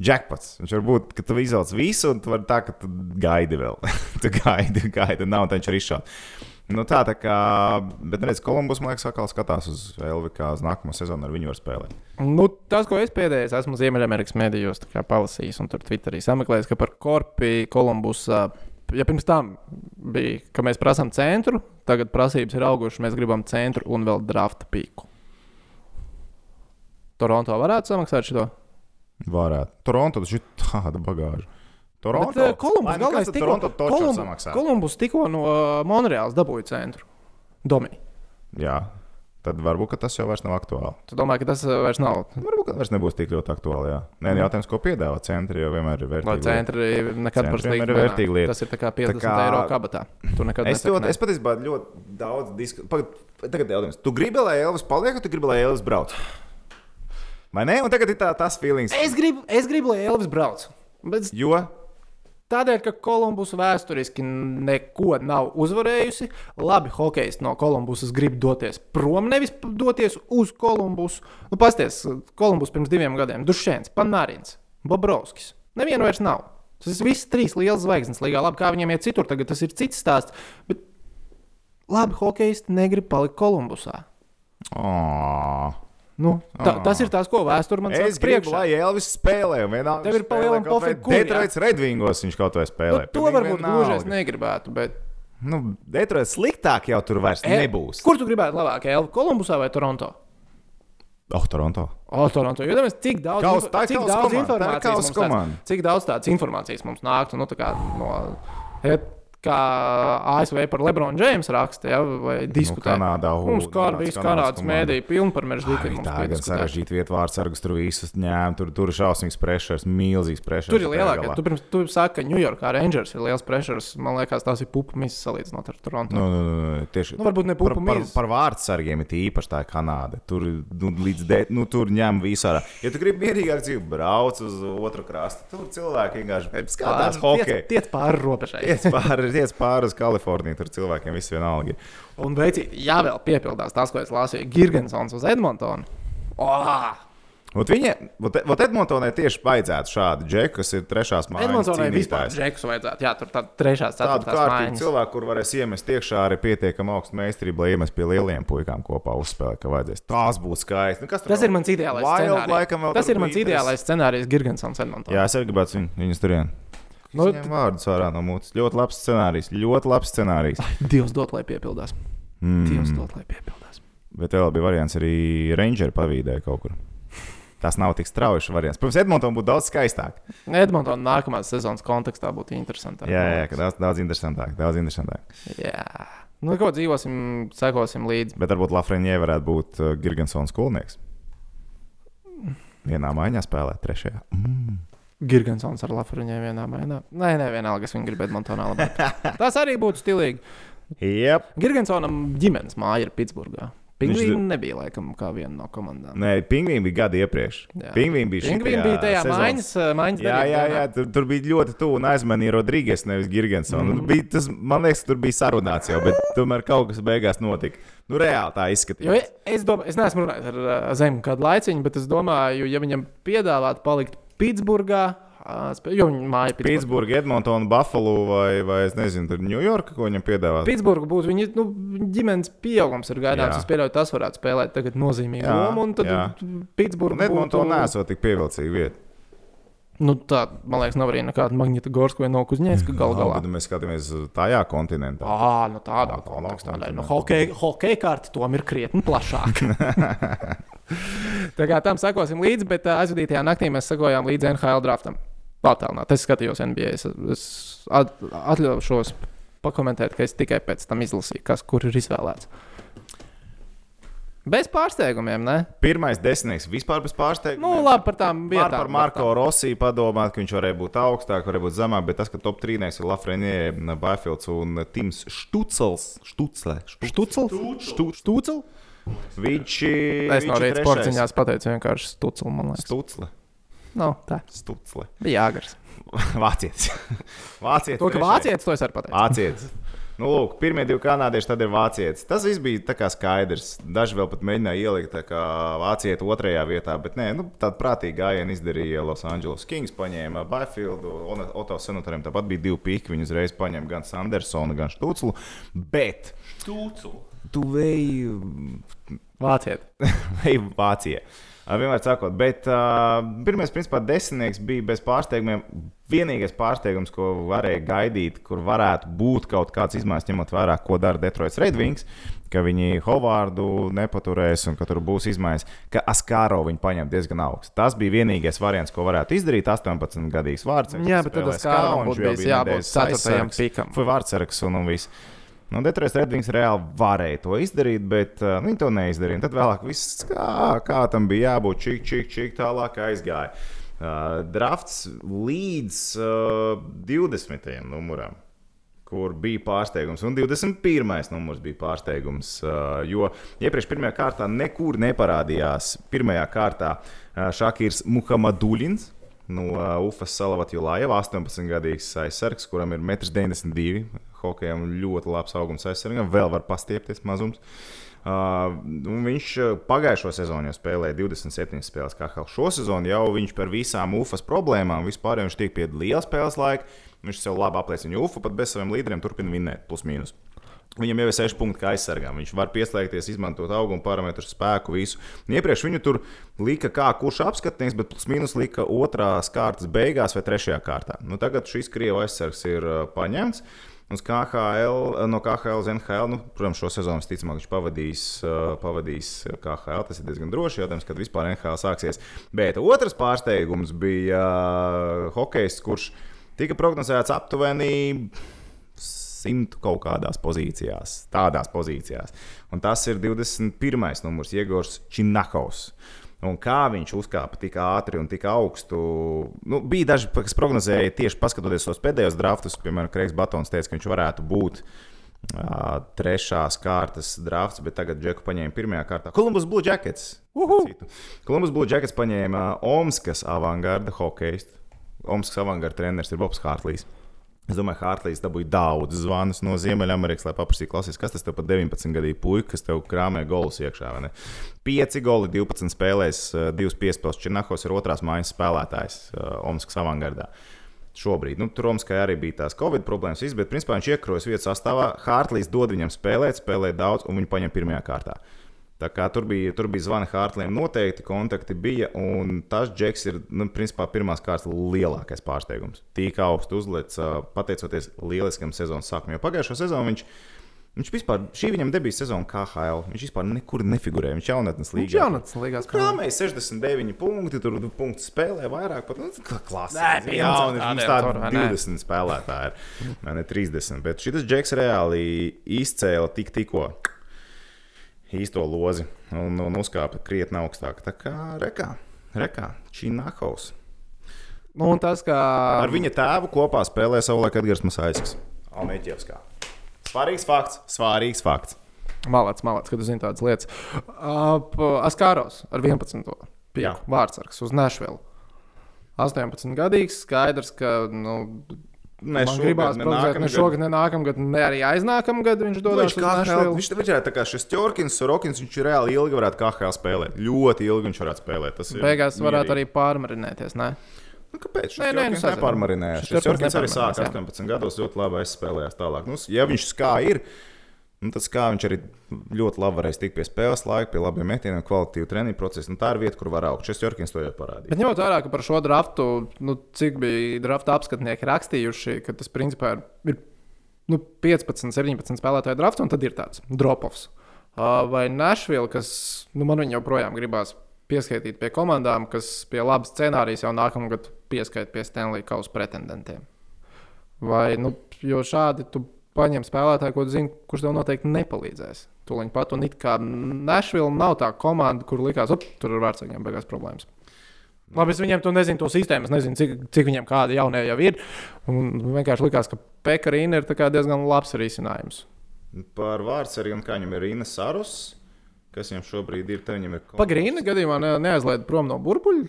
jackpots. Viņš var būt, ka tu izvelc visu, un tu vari tā, ka tu gaidi vēl. tu gaidi, gaidi, un nav tā viņš arī šādi. Nu, tā, tā kā, bet redz, Kolumbus, man liekas, atkal skatās uz LVK uz nākamo sezonu, ar viņu var spēlēt. Nu, tas, ko es pēdējais esmu Ziemeļamerikas kā palasījis, un tur Twitterī sameklējis, ka par Korpi Kolumbus. Ja pirms tam bija, ka mēs prasām centru, tagad prasības ir augušas. Mēs gribam centru un vēl drafta pīku. Toronto varētu samaksāt šo. Varētu. Toronto tas ir tāda bagāža. Toronto. Bet, uh, Kolumbus Lai nu galvenais tikko, Toronto točam Kolumbu, samaksā. Kolumbus tikko no uh, Monreāls dabūja centru. Domi. Jā, tad varbūt tas jau vairs nav aktuāli. Tu domā, ka tas uh, vairs nav? Varbūt vairs nebūs tik ļoti aktuāli. Jā, Nē, nu, jautājums, ko piedāvā centri, jau vienmēr ir vērtīgi. centri nekad par sliktu ir nenāk. vērtīga lieta. Tas ir kā 50 Tā kā- eiro kabatā. Tu nekad Es, nesaki, es patiesībā ļoti daudz diskutēju. Tagad jautājums. Tu gribi, lai Elvis paliek, vai tu gribi, lai Elvis brauc? Vai ne? Un tagad ir tā, tas feelings. es, gribu, es gribu, lai Elvis brauc. Bet Jo Tādēļ, ka Kolumbus vēsturiski neko nav uzvarējusi, labi, hokejs no Kolumbusas grib doties prom, nevis doties uz Kolumbusu. Nu, Pasties, Kolumbus pirms diviem gadiem - Dušēns, Panmārins, Bobrovskis. Nevienu vairs nav. Tas ir viss trīs liels zvaigznes līgā. Labi, kā viņiem iet citur, tagad tas ir cits stāsts. Bet labi, hokejisti negrib palikt Kolumbusā. oh, Nu, ta, tas ir tas, ko vēsture man es saka gribu, lai Elvis spēlē. Tev ir viņš pa spēlē lielam kaut vai pofik, kur, jā. Detroits Redvingos viņš kaut vai spēlē. Nu, to varbūt gluži es negribētu. Bet... Nu, Detroits sliktāk jau tur vairs E, nebūs. Kur tu gribētu labāk, Elvis? Kolumbusā vai Toronto? Oh, Toronto. O, Toronto. Jo tāpēc, cik daudz, Kaus- tā cik daudz komanda, tā informācijas kausa mums komanda. cik daudz tādas informācijas mums nāktu nu, tā kā no. Ja, kā ASV par Lebronu Džeimsu raksta, ja, vai diskutē. Nu, Kanādā, hu, mums kā Kanādas- bija Kanādas mēdīja pilna par mežģīnu. Arī tā gan sarežģīta vieta, vārds sargus tur visus ņēma. Tur, tur ir šausmīgs pressures, milzīgs pressures. Tur ir lielākais. Tu, pirms, tu saki, ka Ņujorkā Rangers ir liels pressures. Man liekas, tās ir pupu misijas salīdzinot ar Toronto. Nu, nu, nu, nu, tieši, Nu, varbūt ne par, pupu par, mizas. par vārdsargiem ir īpaši tā Kanāda. Tur, nu, līdz de, nu, tur ņem visu ārā. Ja tu gribi mierīgāk dzīvot, brauc uz otru krastu. Tur cilvēki vienkārši skatās hokeju. Tiec pāri robežai. Tiec pāri, tiec pāri uz Kaliforniju. Tur cilvēkiem viss vienalga. Un veicīt, ja vēl piepildās tas, ko es lasīju, Girgensons uz Edmontonu. Oh! Vot Viņa, vot Edmontonai tieši vajadzētu šādu džeku, kas ir trešās mājas Edmontonai vispār džekus vajadzētu. Jā, tur tāda trešā, Tādu ceturtā kārtīgu mājas. cilvēku, kur varēs iemest iekšā arī pietiekami augstu meistarību, lai iemest pie lieliem puikām kopā uzspēlēt, ka vajadzēs. Tās būs skaisti. Nu, Tas vēl? ir mans ideālais Wild scenārijs. laikam Tas ir mans ideālais scenārijs Girgensons Edmontonā. Jā, es arī gribētu viņu, viņus turien. Nu, Viņam vārdus ārā no mūtas. Ļoti labs scenārijs. Ļoti labs scenārijs. Dievs dod, lai piepildās. Dievs Mm. dod, lai piepildās. Bet vēl bija variants arī Ranger pavīdē kaut kur. Tas nav tik strauji variants. Protams, Edmontonā būtu daudz skaistāk. Edmontonā nākamās sezonas kontekstā būtu interesantāk. Jā, jā, jā daudz, daudz interesantāk. Daudz interesantāk. jā. Nu, ko dzīvosim, sekosim līdzi. Bet varbūt Lafreniē varētu būt uh, Girgensons skolnieks. Vienā maiņā spēlēt, trešajā. Mm. Girgensons ar Lafreniņiem vienā mainā. Nē, nē, vienalga, es viņu gribu Edmontonā labāk. Tas arī būtu stilīgi. Yep. Girgensonam ģimenes māja ir Pitsburgā. Pingvīni Viņš- nebija laikam kā viena no komandām. Nē, pingvīni bija gadi iepriekš. Pingvīni bija Pingvīni bija tajā sezonas- maiņas, eh, maiņas Jā, jā, jā tur, tur bija ļoti tuvu un aizmanīja Rodrīgas, nevis Girgensons. Mm. Bija, tas, man liekas, tur bija sarunāts jau, bet tomēr kaut kas beigās notika. Nu, reāli tā Jo izskatījās. es, domāju, es neesmu runājis ar uh, Zemu kādu laiciņu, bet es domāju, ja viņam piedāvātu palikt Pitsburgā, jo viņa māja ir Pitsburgā. Edmontona, Buffalo vai, vai es nezinu, tur Ņujorka, ko viņam piedāvā. Pitsburgā būtu viņa nu, ģimenes pieaugums, ir gaidāms. Jā. Es pieļauju, tas varētu spēlēt tagad nozīmīgu lomu. Un tad. Pitsburgā Edmontona nesot tik pievilcīga vieta. Nu, tā, man liekas, nav arī nekāda magnitogorska vai nokuzņēska gal Labi, galā. bet mēs skatāmies tajā kontinentā. Ah, nu tādā Tādā kontekstā. Nu, hokeja kārta tom ir krietni plašāka. Tā kā tam sekosim līdzi, bet ā, aizvadītajā naktī mēs sekojām līdzi NHL draftam. Patālināt, es skatījos NBA. Es, es at, atļaušos pakomentēt, ka es tikai pēc tam izlasīju, kas kur ir izvēlēts. Bez pārsteigumiem, ne? Pirmais desmitnieks vispār bez pārsteiguma. Nu, labi, par tām vietām. par Marko Rosiju padomāt, ka viņš varēja būt augstāk, varēja būt zemāk, bet tas, ka top 3 ir Lafreniē, Baifilds un Tims Štucels. Štucle. Štucels? Štu- Štucel? Viņš ir. Es no rīta ziņās pateicu vienkārši Štucel, man liekas. Stucle. No, tā Stucle. bija jāgars. Vācietis. Vācietis. To, ka vācietis to es arī pateicu. Vācietis. Nu, lūk, pirmie divi kanādieši, tad ir vācietis. Tas viss bija skaidrs. Daži vēl pat mēģināja ielikt tā kā vācieti otrajā vietā, bet nē, nu, tādu prātīgu gājienu izdarīja Los Angeles Kings, paņēma Byfieldu, un Oto senatoriem tāpat bija divi pīki. Viņi uzreiz paņēma gan Sandersonu, gan Štuclu. Bet Tūcu. Tu vēji Vāciet. vai Vācija. Vienmēr sakot, bet uh, pirmais, principā, desmitnieks bija bez pārsteigumiem. Vienīgais pārsteigums, ko varēja gaidīt, kur varētu būt kaut kāds izmaiņas, ņemot vērā, ko dara Detroits Redvings, ka viņi Hovārdu nepaturēs un ka tur būs izmaiņas, ka Askāro viņi paņem diezgan augstu. Tas bija vienīgais variants, ko varētu izdarīt. 18 gadīgs vārds. Jā, bet tad Askāro būtu bijis jābūt ceturtajam pikam. Vai vārdsargs un, un viss. Nu, Detroits Redvings reāli varēja to izdarīt, bet uh, viņi to neizdarīja. Tad vēlāk viss, kā, kā tam bija jābūt, čik, čik, čik tālāk aizgāja. Uh, drafts līdz uh, 20. numuram, kur bija pārsteigums, un 21. numurs bija pārsteigums. Uh, jo iepriekš pirmajā kārtā nekur neparādījās. Pirmajā kārtā Šakirs Muhamadulins. No Ufas Salavatjulājeva, 18-gadīgs aizsargs, kuram ir 1,92 m. Hokejam ļoti labs augums aizsargam, vēl var pastiepties mazums. Uh, viņš uh, pagājušo sezonu jau spēlēja 27 spēles, kā jau šo sezonu. Jau viņš par visām UFAS problēmām, vispār viņš tiek pie liela spēles laika. Viņš sev labi apliecina, UFA pat bez saviem līderiem turpina vinnēt, plus mīnus. Viņam jau ir 6 punkti, kā aizsargām. Viņš var pieslēgties, izmantot auguma parametrus, spēku, visu. Un iepriekš viņu tur lika kā kurš apskatnieks, bet plus mīnus lika otrās kārtas beigās vai trešajā kārtā. Nu, tagad šis krievu aizsargs ir uh, Uz KHL, no KHL uz NHL, nu, protams, šo sezonu visticamāk viņš pavadīs, uh, pavadīs KHL. Tas ir diezgan droši jautājums, kad vispār NHL sāksies. Bet otrs pārsteigums bija uh, hokejs, kurš tika prognozēts aptuveni simt kaut kādās pozīcijās, tādās pozīcijās. Un tas ir 21. numurs, Iegors Činakovs. Un kā viņš uzkāpa tik ātri un tik augstu. Nu, bija daži, kas prognozēja, tieši paskatoties tos pēdējos draftus, piemēram, Kreigs Batons teica, ka viņš varētu būt uh, trešās kārtas drafts, bet tagad Džeku paņēma pirmajā kārtā. Columbus Blue Jackets. Citu. Columbus Blue Jackets paņēma Omskas avangarda hokeistu. Omskas avangarda treneris ir Bobs Hārtlīs. Es domāju, Hārtlīs dabūja daudz zvanus no Ziemeļamerikas, lai paprasītu, klausies, kas tas par 19 gadu puika, kas tev krāmē golus iekšā. 5 goli, 12 spēlēs, 2 piespēles. Černahos ir otrās mājas spēlētājs Omskas avangardā. Šobrīd, nu, tur Romaskai arī bija tās Covid problēmas, viss, bet principā viņš iekrojas vietas sastāvā. Hārtlīs dod viņam spēlēt, spēlēt daudz, un viņi paņem pirmajā kārtā. Tā kā tur bija, tur bija zvana Hārtliem, noteikti kontakti bija. Un tas Džeks ir, nu, principā, pirmās kārtas lielākais pārsteigums. Tik augstu uzlicis, pateicoties lieliskam sezonas sākumam. Jo pagājušo sezonu viņš, viņš vispār, šī viņam debijas sezona KHL, viņš vispār nekur nefigurēja. Viņš jaunatnes līgā. Viņš jaunatnes līgā. Krāmēja 69 punkti, tur punktu spēlē vairāk, pat nu, klasiski. Nē, un pilns viņš ne? 20 spēlētāji ir, ne 30. Bet šis Džeks reāli izcēla tik tikko īsto lozi un, un uzkāpa krietni augstāk. Tā kā rekā, rekā Činakovs. Nu, tas, kā. Ar viņa tēvu kopā spēlēja savulaik Edgars Masaiskis. Almeķievskā. Svarīgs fakts, svarīgs fakts. Malāts, malāts, kad zini tādas lietas. Ap, Askāros ar 11. Jā. pieku vārdsargs uz Nešvilu. 18 gadīgs, skaidrs, ka nu, Ne man gribās prognozēt, ne šogad, ne nākamgad, ne arī aiznākamgad viņš dodas Viņš, uz kā HL, Nešvilu. viņš tev ir kā šis Jorkins, Rokins, viņš reāli ilgi varētu KHL spēlēt. Ļoti ilgi viņš varētu spēlēt. Tas Beigās varētu mierīgi. arī pārmarinēties. Ne? Nu, kāpēc? Nē, nē, Šis Jorkins Jorkins arī sāka jā. 18 gados, ļoti labi aizspēlējās tālāk. Nu, ja viņš skā ir, nu, tad kā viņš arī ļoti labi varēs tikt pie spēles laika, pie labiem metieniem, kvalitīvu treniņu procesu. Nu, tā ir vieta, kur var augt. Šis Jorkins to jau parādīja. Bet ņemot vērā, ka par šo draftu, nu, cik bija drafta apskatnieki rakstījuši, ka tas principā ir, ir nu, 15, 17 spēlētāju drafts, un tad ir tāds dropovs. Uh, Vai Nashville, kas nu, man joprojām gribās pieskaitīt pie komandām, kas pie labas scenārijas jau nākamgad pieskaita pie Stanley Kausa pretendentiem. Vai, nu, jo šādi tu paņem spēlētāju, ko zini, kurš tev noteikti nepalīdzēs. Tūlīt pat, un it kā Nashville nav tā komanda, kur likās, ka tur ar vārdsargiem beigās problēmas. Labi, es viņiem to nezinu, to sistēmu. Es nezinu, cik, cik viņiem kāda jaunie jau ir. Un vienkārši likās, ka Pekarīna ir diezgan labs risinājums. Par vārdsargiem, kā viņam ir Rīna Sarus, kas viņam šobrīd ir, viņam ir. Pagrīna gadījumā ne, neaizlaid prom no burbuļa.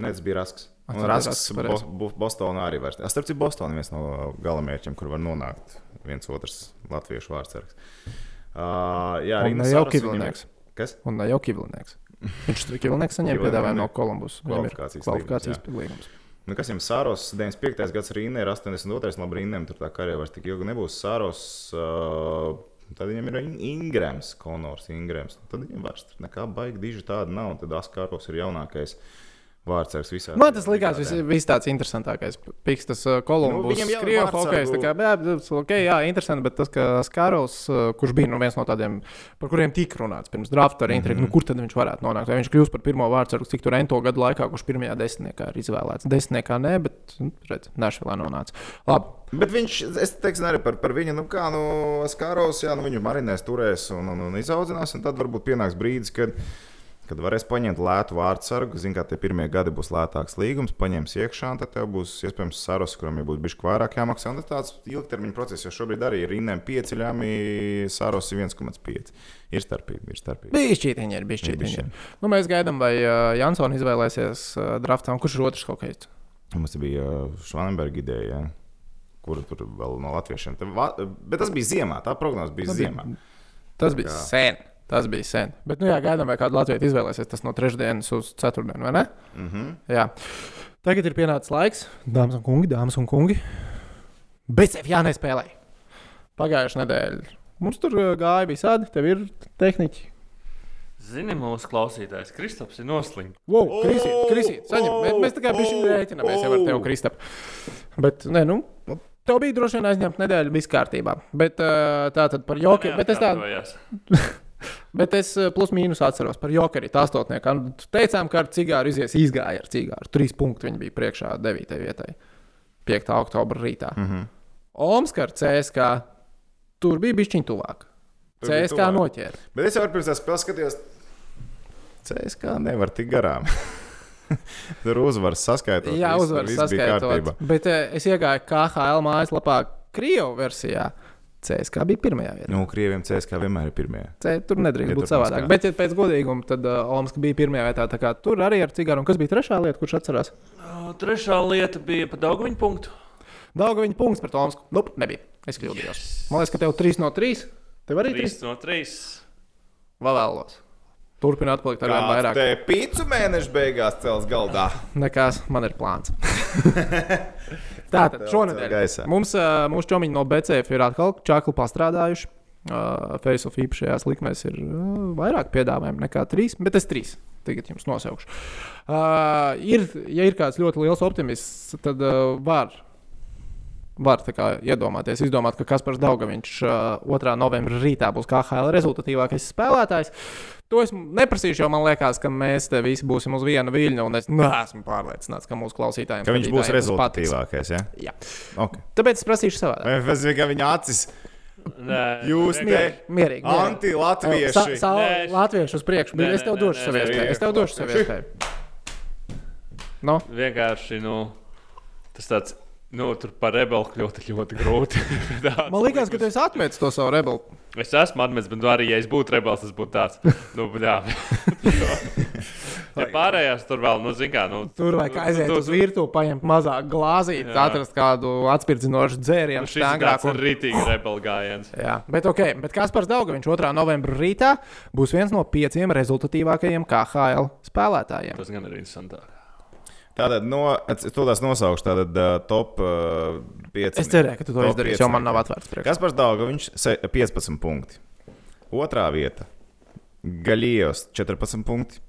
Nē, tas bija Rasks. Un Rasks. Bo- Bo- Bostonā arī vairs. Starp citu, Bostonā viens no galamērķiem, kur var nonākt viens otrs latviešu vārdsargs. Uh, jā, Un Rīna ne jau Saras viņam- Kivlinieks. Kas? Un ne jau Kivlinieks. Viņš tur Kivlinieks saņēma piedāvājumu no Kolumbus. Kvalifikācijas kvalifikācijas līgums. Nu, kas viņam Sāros 95. gads Rīnē ir 82. labi Rīnēm, tur tā karjera vairs tik ilgi nebūs. Sāros, uh, tad viņam ir In- Ingrams, Konors Ingrams. Tad viņam vairs nekā baigi diži tāda nav. Tad Askāros ir jaunākais vārdsargs visā. Man tas likās vis, vis tāds interesantākais. Piks, tas uh, Kolumbus, Nu, viņam jau vārdsargu- hokejs. tā kā, Jā, okay, jā, interesanti, bet tas, ka Skāros, uh, kurš bija nu, viens no tādiem, par kuriem tika runāts pirms drafta, arī intriga, Mhm. nu, kur tad viņš varētu nonākt. Vai viņš kļūs par pirmo vārdsargu, cik tur ento gadu laikā, kurš pirmajā desmitniekā ir izvēlēts. Desmitniekā nē, bet, nu, redz, Nešvilā nonāca. Labi. Bet viņš, es teiktu, arī par, par viņu, nu, kā, nu, Skāros, jā, nu, viņu marinēs, turēs un, un, un izaudzinās. Un tad varbūt pienāks brīdis, kad, kad varēs paņemt lētu vārdsargu. Ziniet, kā tie pirmie gadi būs lētāks līgums, paņems iekšā, un tad tev būs iespējams saros, kuram jau būs bijis vairāk jāmaksā. Un tas tāds ilgtermiņa process, jo šobrīd arī ir rindēm 5 ļāmi, saros ir 1,5. Ir starpība, ir starpība. Bija šķītiņi, ir šķītiņi. bišķiņi. Nu, mēs gaidām, vai uh, Jansons izvēlēsies uh, draftā, kurš ir otrs hokejists. Mums bija Švanenberga ideja, jā, kuru tur vēl no latviešiem. Bet tas bija ziemā, tā prognoze bija bija- ziemā. Tas bija sen. Tas bija sen. Bet, nu, jā, gaidām, vai kāda Latvija izvēlēsies tas no trešdienas uz ceturtdienu, vai ne? Mm -hmm. Jā. Tagad ir pienācis laiks, dāmas un kungi, dāmas un kungi. Bet sev jānespēlē. Pagājušā nedēļa mums tur uh, gāja visādi. Tev ir tehniķi. Zini, mūsu klausītājs Kristaps ir noslims. Wow, Krisīt, Krisīt, saņem. Mēs, mēs tā kā bijām o, rēķināmies jau ar tevi, o. Kristap. Bet, nē, nu, tev bija droši vien aizņemta nedēļa, viss kārtībā. Bet uh, tā tad par joku. Bet es tādu. Bet es eh, plus mīnus atceros par Jokeru. Tā astotniekā. Teicām, ka ar cigāru izies, izgāja ar cigāru. Trīs punkti viņi bija priekšā 9. vietai. 5. oktobra rītā. Mm. -hmm. Omskar CSK. Tur bija bišķiņ tuvāk. Tur CSK tuvāk. noķēra. Bet es jau pirms tam spēlēju, skatījos, CSK nevar tik garām. Tur uzvaras saskaitot. Jā, uzvaras saskaitot. Bet eh, es iegāju KHL mājaslapā Krievijas versijā. CSK bija pirmajā vietā. Nu, Krieviem CSK vienmēr ir pirmie. C, tur nedrīkst Ja būt savādāk. Bet, ja pēc godīguma, tad uh, Omska bija pirmajā vietā. tā kā Tur arī ar cigāru. Un kas bija trešā lieta, kurš atcerās? O, Trešā lieta bija pa Daugaviņu punktu. Daudzā viņa punkts pret Omsku. Nope, nebija. Es kļūdījos. Man liekas, ka tev 3 no 3. Tev arī 3 3 no 3. vēl vēlos. Turpināt atpalikt ar vien vairāk. Pīcu mēneša beigās cels galdā. Nekas, man ir plāns. Tātad Tev šonadēļ mums, mūsu čomiņi no BCF ir atkal čakli pastrādājuši. Uh, Face of īpašajās likmēs ir uh, vairāk piedāvājumu nekā trīs, bet es trīs tagad jums nosaukšu. Uh, ir, ja ir kāds ļoti liels optimists, tad uh, var, var tā kā iedomāties, izdomāt, ka Kaspars Daugaviņš uh, 2. novembrī rītā būs KHL rezultatīvākais spēlētājs. To es neprasīšu, jo man liekas, ka mēs te visi būsim uz viena viļņa, un es neesmu pārliecināts, ka mūsu klausītājiem Ka viņš būs rezultatīvākais. Ja? Jā. Okay. Tāpēc es prasīšu savādāk. Es ka viņa acis Nē, Jūs te- Mierīgi. mierīgi. anti-latvieši. Sa, latviešu uz priekšu. Nē, Es tev došu savu iespēju. nē. Es tev došu savu iespēju. No, Vienkārši, nu, tas tāds, nu, tur par rebelu kļūt ļoti grūti. man liekas, ka tu esi atmetis to savu rebelu. Es esmu atmetis, bet nu, arī, ja es būtu rebels, tas būtu tāds. Nu, jā. ja pārējās tur vēl, nu, zin kā, nu. Tur vajag aiziet tu- uz virtuvi, paņemt mazāk glāzīt, Jā. atrast kādu atspirdzinošu dzērienu. Nu, šis ir un- rītīgi rebelu gājiens. Jā, bet ok, bet Kaspars Daugaviņš 2. novembrī rītā būs viens no pieciem rezultatīvākajiem KHL spēlētājiem. Tas gan ir interesantāk. Tātad, no, es to tās nosaukšu, tātad uh, top uh, 5. Es cerēju, ka tu to izdarīsi, jo man nav atvērts priekšā. Kaspars Dārgaviņš 15 punkti. Otrā vieta - Gaļījos 14 punkti.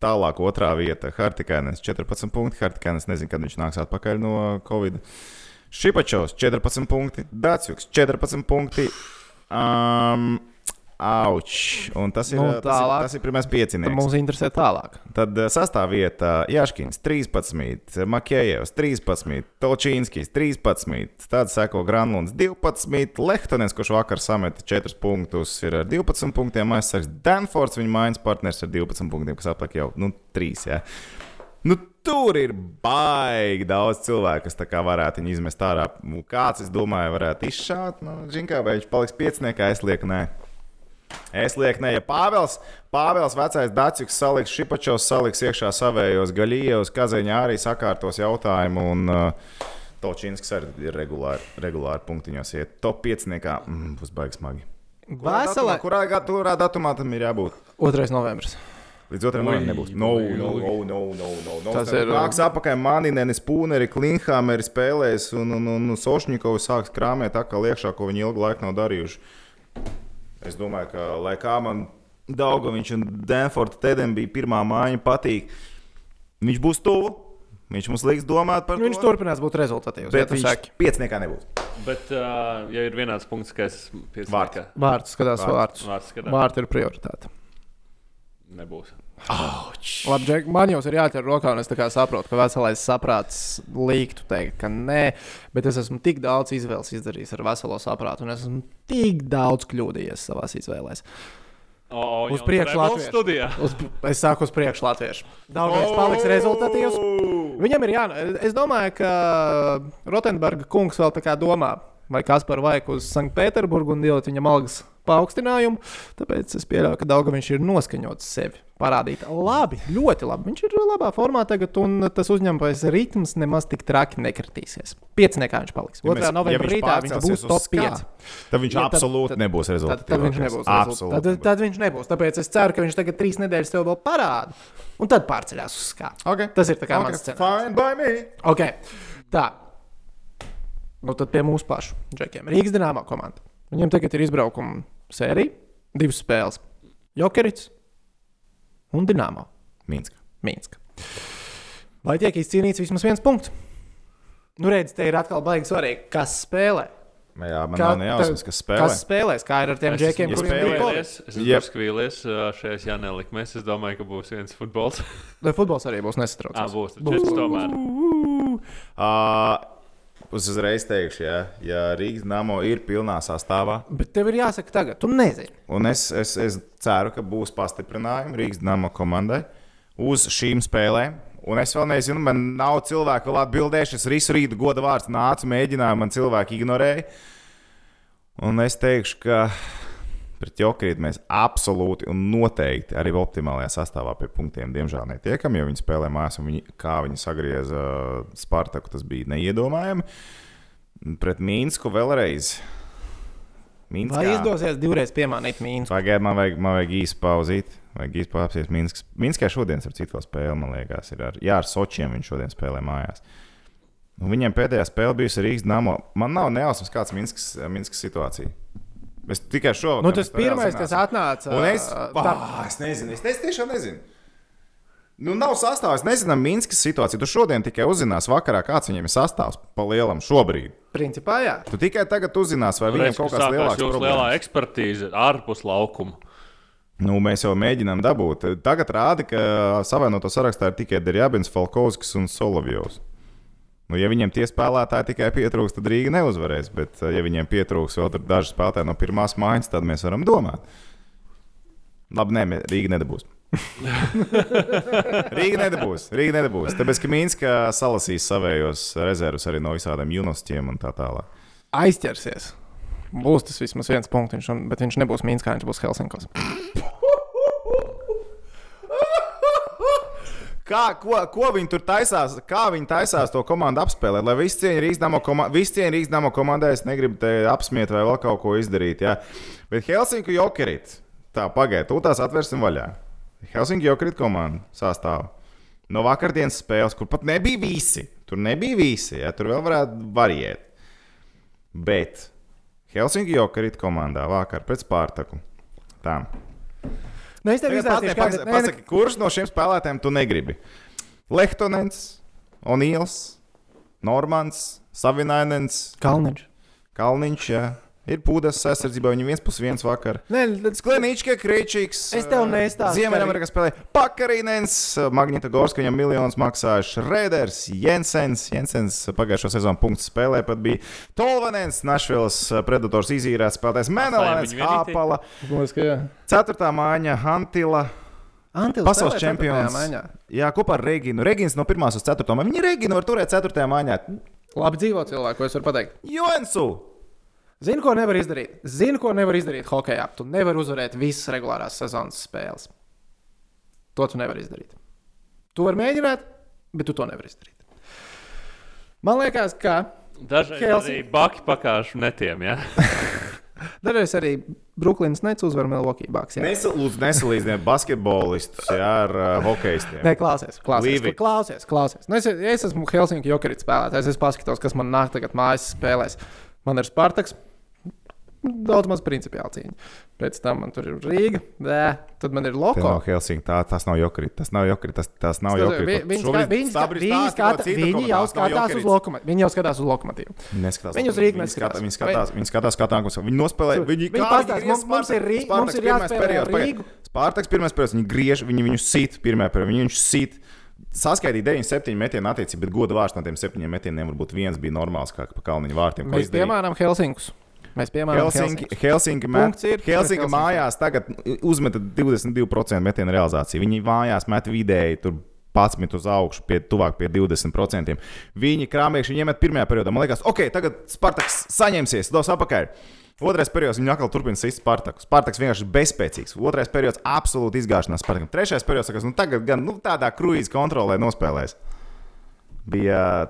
Tālāk otrā vieta - Hartikainis 14 punkti. Hartikainis nezinu, kad viņš nāks atpakaļ no Covid. Šipačovs 14 punkti, Dācis 14 punkti. Um, Auč! Un tas ir, Nu, tas ir, tālāk. tas ir pirmais piecinieks. mums interesē tālāk. Tad eh, sastāvvietā Jaškins 13, Makējevs 13, Tolčīnskis 13, tad seko Granlunds 12, Lehtonens, kurš vakar sameta 4 punktus, ir ar 12 punktiem, aizsargs Danfords, viņa mājas partners ar 12 punktiem, kas atliek jau nu, 3. Ja. Nu, tur ir baigi daudz cilvēku, kas tā kā varētu viņu izmest ārā. Nu, Kāds, es domāju, varētu izšaut. Nu, Zin kā, vai viņš paliks pieciniekā, es lieku, nē. Es lieku, ne, ja Pāvils, Pāvils vecais Dārcis saliks šipačos, saliks iekšā savējos gaļījos, kazeņā arī sakārtos jautājumu. Un, uh, Točīnskis arī ir regulāri, regulāri punktiņos. Iet top 5. Mm, būs baigs smagi. Datumā, kurā, kurā datumā tam ir jābūt? 2. novembris. Līdz otram Ui, novembrim nebūs. No, ui, no, no, no, no, no, no. Tas ir- Nāks apakaļ Maninenis, Pūneri, Klinhāmeri spēlēs, un, un, un, un Sošņikovs sāks krāmēt atkal iekšā, ko viņi ilgu laiku nav darījuši. Es domāju, ka, lai kā man Daugaviņš un Denfords Tedem bija pirmā māja patīk, viņš būs tuvu. Viņš mums liks domāt par Viņš to. turpinās būt rezultatīvs. Bet viņš saki. piecniekā nebūs. Bet, uh, ja ir vienāds punkts, ka es Vārds. piesāku, Vārds skatās Vārds. vārds. vārds skatās, Vārds ir prioritāte. nebūs. Labi, Džek, man jau ir jāķer rokā, un es saprotu, ka veselais saprāts līktu teikt, ka nē, bet es esmu tik daudz izvēles izdarījis ar veselo saprātu, un es esmu tik daudz kļūdījies savā izvēlēs. O, o, Uz priekšu studijā. Uz, es sāku uz priekšu latviešu. Daudz paliks rezultatīvs. Viņam ir jānāk. Es domāju, ka Rotenberga kungs vēl tā kā domā, vai kas par vajag uz Sanktpēterburgu un ielikt viņam algas paaugstinājumu. Tāpēc es pieļauju, ka Dauga viņš ir noskaņots sevi. Parādīt, labi, ļoti labi. Viņš ir labā formā tagad, un tas uzņemtais ritms nemaz tik traki nekritīsies. Pieciniekā viņš paliks. 2. novembrī rītā viņš būs top 5. Tad viņš Ja, tad- absolūti tad- nebūs Tad, rezultāts. tad viņš nebūs. Absolūti. Tad, tad viņš nebūs. Tāpēc es ceru, ka viņš tagad trīs nedēļas tev vēl parāda. Un tad pārceļās uz skābi. Okay. Tas ir tā kā okay. mans scenārijs. Okay. Tā. Nu, tad pie mūsu pašu džekiem. Rīgas dīnāmā komanda. Viņiem tagad ir izbraukuma sērija, divas spēles. Jokerits un Dīnāmā. Minska. Minska. Vai tiek izcīnīts vismaz viens punkts? Nu, redziet, te ir atkal baigi svarīgi, kas spēlē. Jā, man Kā nav nejausmas, kas spēlē. Kas spēlēs? Kā ir ar tiem Es džekiem, kuriem spēlē. bija skvīlies, Covid? es esmu Jep. skvīlies šajās jānelikmēs. Es domāju, ka būs viens futbols. Vai futbols arī būs Jā, nesatraucams? būs. Es tomēr. Uh, uzreiz teikšu, ja, ja Rīgas namo ir pilnā sastāvā, Bet tev ir jāsaka tagad, tu nezini. un es, es, es ceru, ka būs pastiprinājumi Rīgas namo komandai uz šīm spēlēm. Un es vēl nezinu, man nav cilvēku vēl atbildējuši. Es visu rītu goda vārds nācu, mēģināju, man cilvēki ignorēja. Un es teikšu, ka pret Jokrītu mēs absolūti un noteikti arī optimālajā sastāvā pie punktiem, diemžēl, netiekam, jo viņi spēlē mājās un viņi, kā viņi sagrieza Spartaku, tas bija neiedomājami. Pret Mīnsku vēlreiz. Mīnskā. Vai izdosies divreiz piemānīt mīnus? Pagaidiet, man vajag, man vajag īsi pauzīt. Vajag īsi pārspēt Minskas. Minskā šodien ar citu spēli, man liekas, ir ar, jā, ar Sočiem viņš šodien spēlē mājās. Un viņiem pēdējā spēle bijusi Rīgas Dāmo. Man nav nejausmas, kāds Minskas, Minskas situācija. Es tikai šo Nu, tas pirmais, kas atnāca. Un es, pā, es nezinu, es, es tiešām nezinu. Nu, nav sastāvs, nezinām Minskas situāciju. Tu šodien tikai uzzināsi vakarā, kāds viņiem ir sastāvs pa lielam šobrīd. Principā, jā. Tu tikai tagad uzzināsi, vai viņiem Redz, kaut ka kāds sākās lielāks jūsu problēmas. lielā ekspertīze ārpus laukuma. Nu, mēs jau mēģinām dabūt. Tagad rāda, ka savainoto sarakstā ir tikai Derjabins, Falkovskis un Solovjovs. Nu, ja viņiem tie spēlētāji tikai pietrūks, tad Rīga neuzvarēs. Bet, ja viņiem pietrūks vēl daži spēlētāji no pirmās mājas, tad mēs varam domāt. Labi, nē, Rīga nedabūs. Rīga nedabūs. Rīga nedabūs. Tāpēc, ka Mīnska salasīs savējos rezervus arī no visādiem junostiem un tā tālāk. Aizķersies. Būs tas vismaz viens punkts, un- bet viņš nebūs Mīnskā, viņš būs Helsinkos. Kā, ko, ko viņi tur taisās? Kā viņi taisās to komandu apspēlēt? Lai visi cieņi Rīgas koma cieņi Rīgas dāmo komandai, es negribu te apsmiet vai vēl kaut ko izdarīt. Jā. Bet Helsinku jokerit, tā pagaidiet, tās atvērsim vaļā. Helsinku jokerit komanda sastāvā. No vakardienas spēles, kur pat nebija visi, tur nebija visi, ja, tur vēl varētu variēt. Bet Helsinku jokerit komandā vakar pret Spārtaku. Tā. Nu, es tev Tagad izstāstīšu, pasaki, kāda pasaki, kurš no šiem spēlētājiem tu negribi? Lehtonens, Onīls, Normans, Savinainens, Kalniņš. Kalniņš. Jā. Ir pūdas aizsardzībā, viņi viens pus viens vakar. Nē, Sklenička, Krīčīks. Es tev nestāstīšu. Ziemeļamerikā spēlē Pakarīnens, Magnita Gorska, viņam miljonus maksāja Šrēders, Jensens. Jensens pagājušo sezonu punktu spēlē pat bija Tolvanens, Našvils Predators izīrēts spēlētājs Menelēns, jā. Ceturtā māja Hantila. Antils Pasaules čempions. Jā, kopā ar Reginu. Regins no 1 uz 4. māju. Viņa Reginu var turēt 4. mājiņā. Labi dzīvo cilvēku, es varu pateikt. Joensu! Zini, ko nevar izdarīt? Zini, ko nevar izdarīt hokeja. Tu nevari uzvarēt visas regulārās sezonas spēles. To tu nevari izdarīt. Tu vari mēģināt, bet tu to nevari izdarīt. Man liekas, ka Dažreiz Helsinki- arī baki pakāšu netiem. Ja? dažreiz arī Brooklynas nec uzvar Milwaukee Bucks. nesalīdziniet basketbolistus jā, ar uh, hokeistiem. Nē, klausies, klausies, Līvi. klausies. klausies. Nu, es, es esmu Helsinki jokerīts spēlētājs. Es paskatos, kas man nāk tagad mājas spēlēs. Man ir Spartaks. Daudz maz principiāli cīņa. Pēc tam man tur ir Rīga, Bē, tad man ir Tā Loko. nav Helsinki, tā, tas nav jokrīt. Tas nav jokrīt, tas, tas nav jokrīt. vi- Viņi, viņi, viņi, skata, viņi jau skatās uz lokomotīvu. Viņi jau skatās uz lokomotīvu. Neskatās. Viņi uz Rīgu neskatās. skatās, viņi skatās, viņi skatās kā tankus. Viņi nospēlē, viņi Viņi griež mums- mums ir Spartak- Rī- mums ir jāspēlē. Rīgu. Spārtaks pirmais periods, viņi griež, viņi viņus sit pirmajā periodā, viņi viņus sit. Saskaitīja 9, 7 metienu attiecīgi, bet goda vārds no tiem 7 metieniem varbūt viens bija normāls, kā pa kalniņa vārtiem. Mēs piemēram Helsinkus. Mēs piemēram Helsinki, Helsinkus. Helsinki, met, ir Helsinki Helsinki. mājās tagad uzmeta 22% metienu realizāciju. Viņi mājās met vidēji tur 11 uz augšu, pie, tuvāk pie 20%. Viņi krāpnieki iemet pirmajā periodā. Man liekas, ok, tagad Spartaks saņemsies, dos apakaļ. Otrais periods viņa atkal turpina sist Spartaku. Spartaks vienkārši ir bezspēcīgs. Otrais periods - absolūti izgāšanās Spartakam. Trešais periods, nu tagad gan nu, tādā kruīzes kontrolē nospēlēs. Bija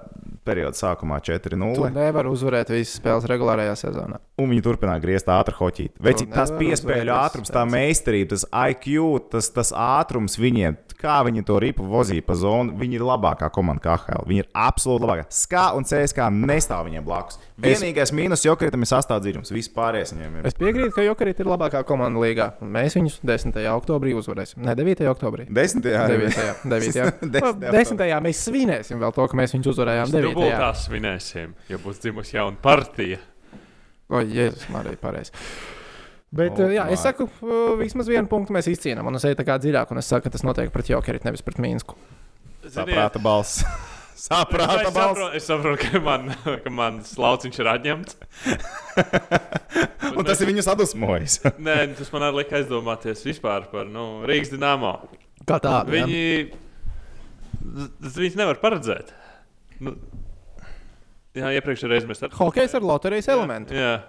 periods sākumā 4-0. Tu nevari uzvarēt visas spēles regulārajā sezonā. Un viņi turpināja griezt ātri hoķīt. Veci, tas piespēļu ātrums, tā meistarība, tas IQ, tas, tas ātrums viņiem, kā viņi to ripu vozīja pa zonu, viņi ir labākā komanda kā HL. Viņi ir absolūti labākā. SKA un CSK nestāv viņiem blakus. Es- Vienīgais mīnus Jokritam ir sastāvdaļums. Vispārējais viņiem ir. Es piekrītu, ka Jokarīt ir labākā komanda līgā. Mēs viņus 10. oktobrī uzvarēsim. Ne 9. oktobrī. Desmitajā. 9. 9. Desmitajā. 10. mēs svinēsim vēl to, ka mēs viņus uzvarējām 9. Dubultā svinēsim, ja būs dzimusi jauna partija. O, Jēzus, Marija, pareizi. Bet, Oh oh, jā, es saku, uh, vismaz vienu punktu mēs izcīnām. Un es eju tā kā dziļāk, un es saku, ka tas notiek pret Jokeru, nevis pret Mīnsku. Saprāta balss. Saprāta Es balss. es saprotu, ka man, ka man slauciņš ir atņemts. Un tas ir viņu sadusmojis. Nē, tas man arī lika aizdomāties vispār par nu, Rīgas dīnāmo. Kā tādu. Viņi, tas viņus nevar paredzēt. Nu, jā, iepriekšējā reizē mēs ar Hokejs ar loterijas elementu. Jā.